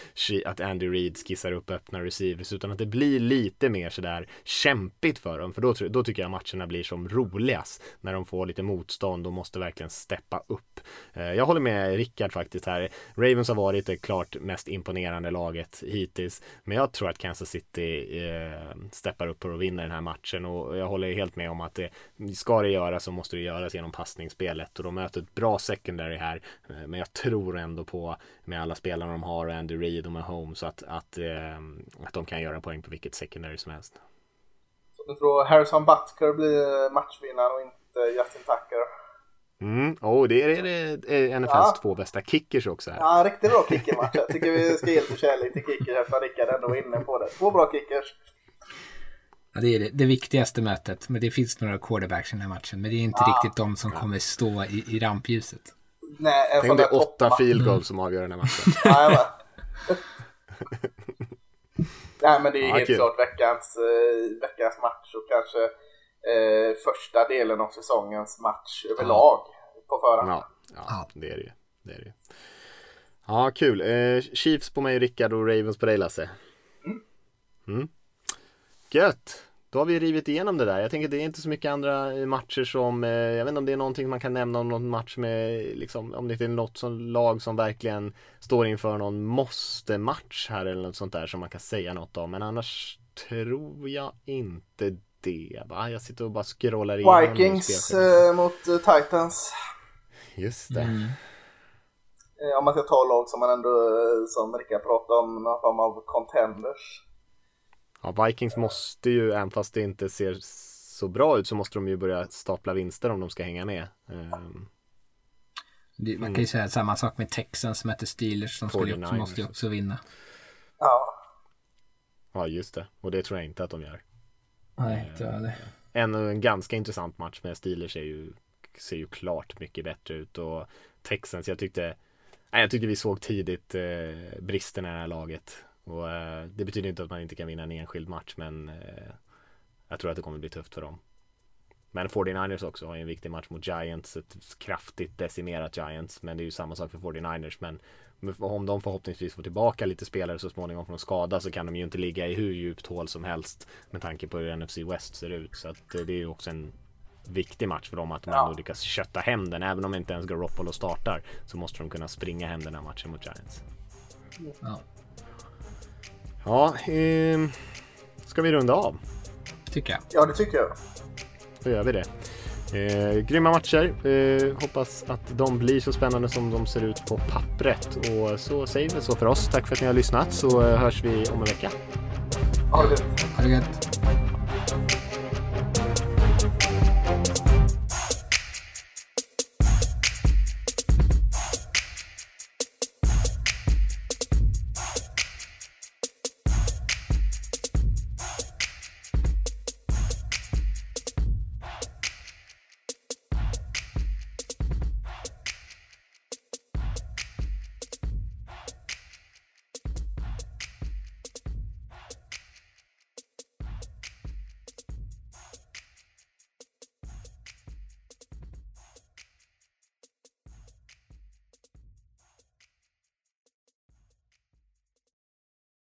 att Andy Reid skissar upp öppna receivers, utan att det blir lite mer sådär kämpigt för dem, för då, då tycker jag matcherna blir som roligast, när de får lite motstånd och måste verkligen steppa upp. Eh, jag håller med Rickard faktiskt här. Ravens har varit det klart mest imponerande laget hittills, men jag tror att Kansas City eh, steppar upp och vinner den här matchen och jag håller helt med om att det ska det göras så måste det göras genom passningsspelet och de möter ett bra secondary här, eh, men jag tror ändå på med alla spelarna de har och Andy Reid och med Holmes att, att, eh, att de kan göra poäng på vilket secondary som helst. Så du tror Harrison Butker blir matchvinnare och inte Justin Tucker? Mm, oh, det är, det är NFLs ja. två bästa kickers också. Här. Ja, riktigt bra kickermatch. Jag tycker vi ska ge lite kärlek till kickers eftersom Rickard ändå var inne på det. Två bra kickers. Ja, det är det, det, viktigaste mötet. Men det finns några quarterbacks i den här matchen. Men det är inte ja. riktigt de som kommer stå i, i rampljuset. Nej, Tänk om det är åtta field goals mm. som avgör den här matchen. ja, Nej, men det är ja, helt kul. klart veckans, äh, veckans match och kanske eh, första delen av säsongens match överlag på förhand. Ja, ja, det är det ju. Det är det. Ja, kul. Eh, Chiefs på mig Rickard och Ravens på dig Lasse. Mm. mm. Gött! Då har vi rivit igenom det där. Jag tänker det är inte så mycket andra matcher som, eh, jag vet inte om det är någonting man kan nämna om någon match med, liksom, om det är något som lag som verkligen står inför någon måste-match här eller något sånt där som man kan säga något om. Men annars tror jag inte det va? Jag sitter och bara scrollar igenom Vikings eh, mot uh, Titans. Just det. Mm. Eh, om man ska ta lag som man ändå, eh, som Rickard pratade om, någon form av contenders. Ja, Vikings måste ju, även fast det inte ser så bra ut, så måste de ju börja stapla vinster om de ska hänga med. Um, det, man kan ju säga samma sak med Texans som möter Steelers som, skulle, som måste ju också vinna. Ja. Ja, just det. Och det tror jag inte att de gör. Nej, det är det. En, en ganska intressant match med Steelers är ju, ser ju klart mycket bättre ut och Texans, jag tyckte nej, jag tyckte vi såg tidigt eh, bristerna i det här laget. Och eh, det betyder inte att man inte kan vinna en enskild match men eh, jag tror att det kommer bli tufft för dem. Men 49ers också har ju en viktig match mot Giants, ett kraftigt decimerat Giants. Men det är ju samma sak för 49ers. Men om de förhoppningsvis får tillbaka lite spelare så småningom från skada så kan de ju inte ligga i hur djupt hål som helst med tanke på hur NFC West ser ut. Så att eh, det är ju också en viktig match för dem att de ja. ändå lyckas kötta hem den. Även om inte ens Garoppolo startar så måste de kunna springa hem den här matchen mot Giants. Ja, ja eh, ska vi runda av? Tycker jag. Ja, det tycker jag. Då gör vi det. Eh, grymma matcher. Eh, hoppas att de blir så spännande som de ser ut på pappret. Och så säger vi så för oss. Tack för att ni har lyssnat så eh, hörs vi om en vecka. Ha det gött. Ha det gött.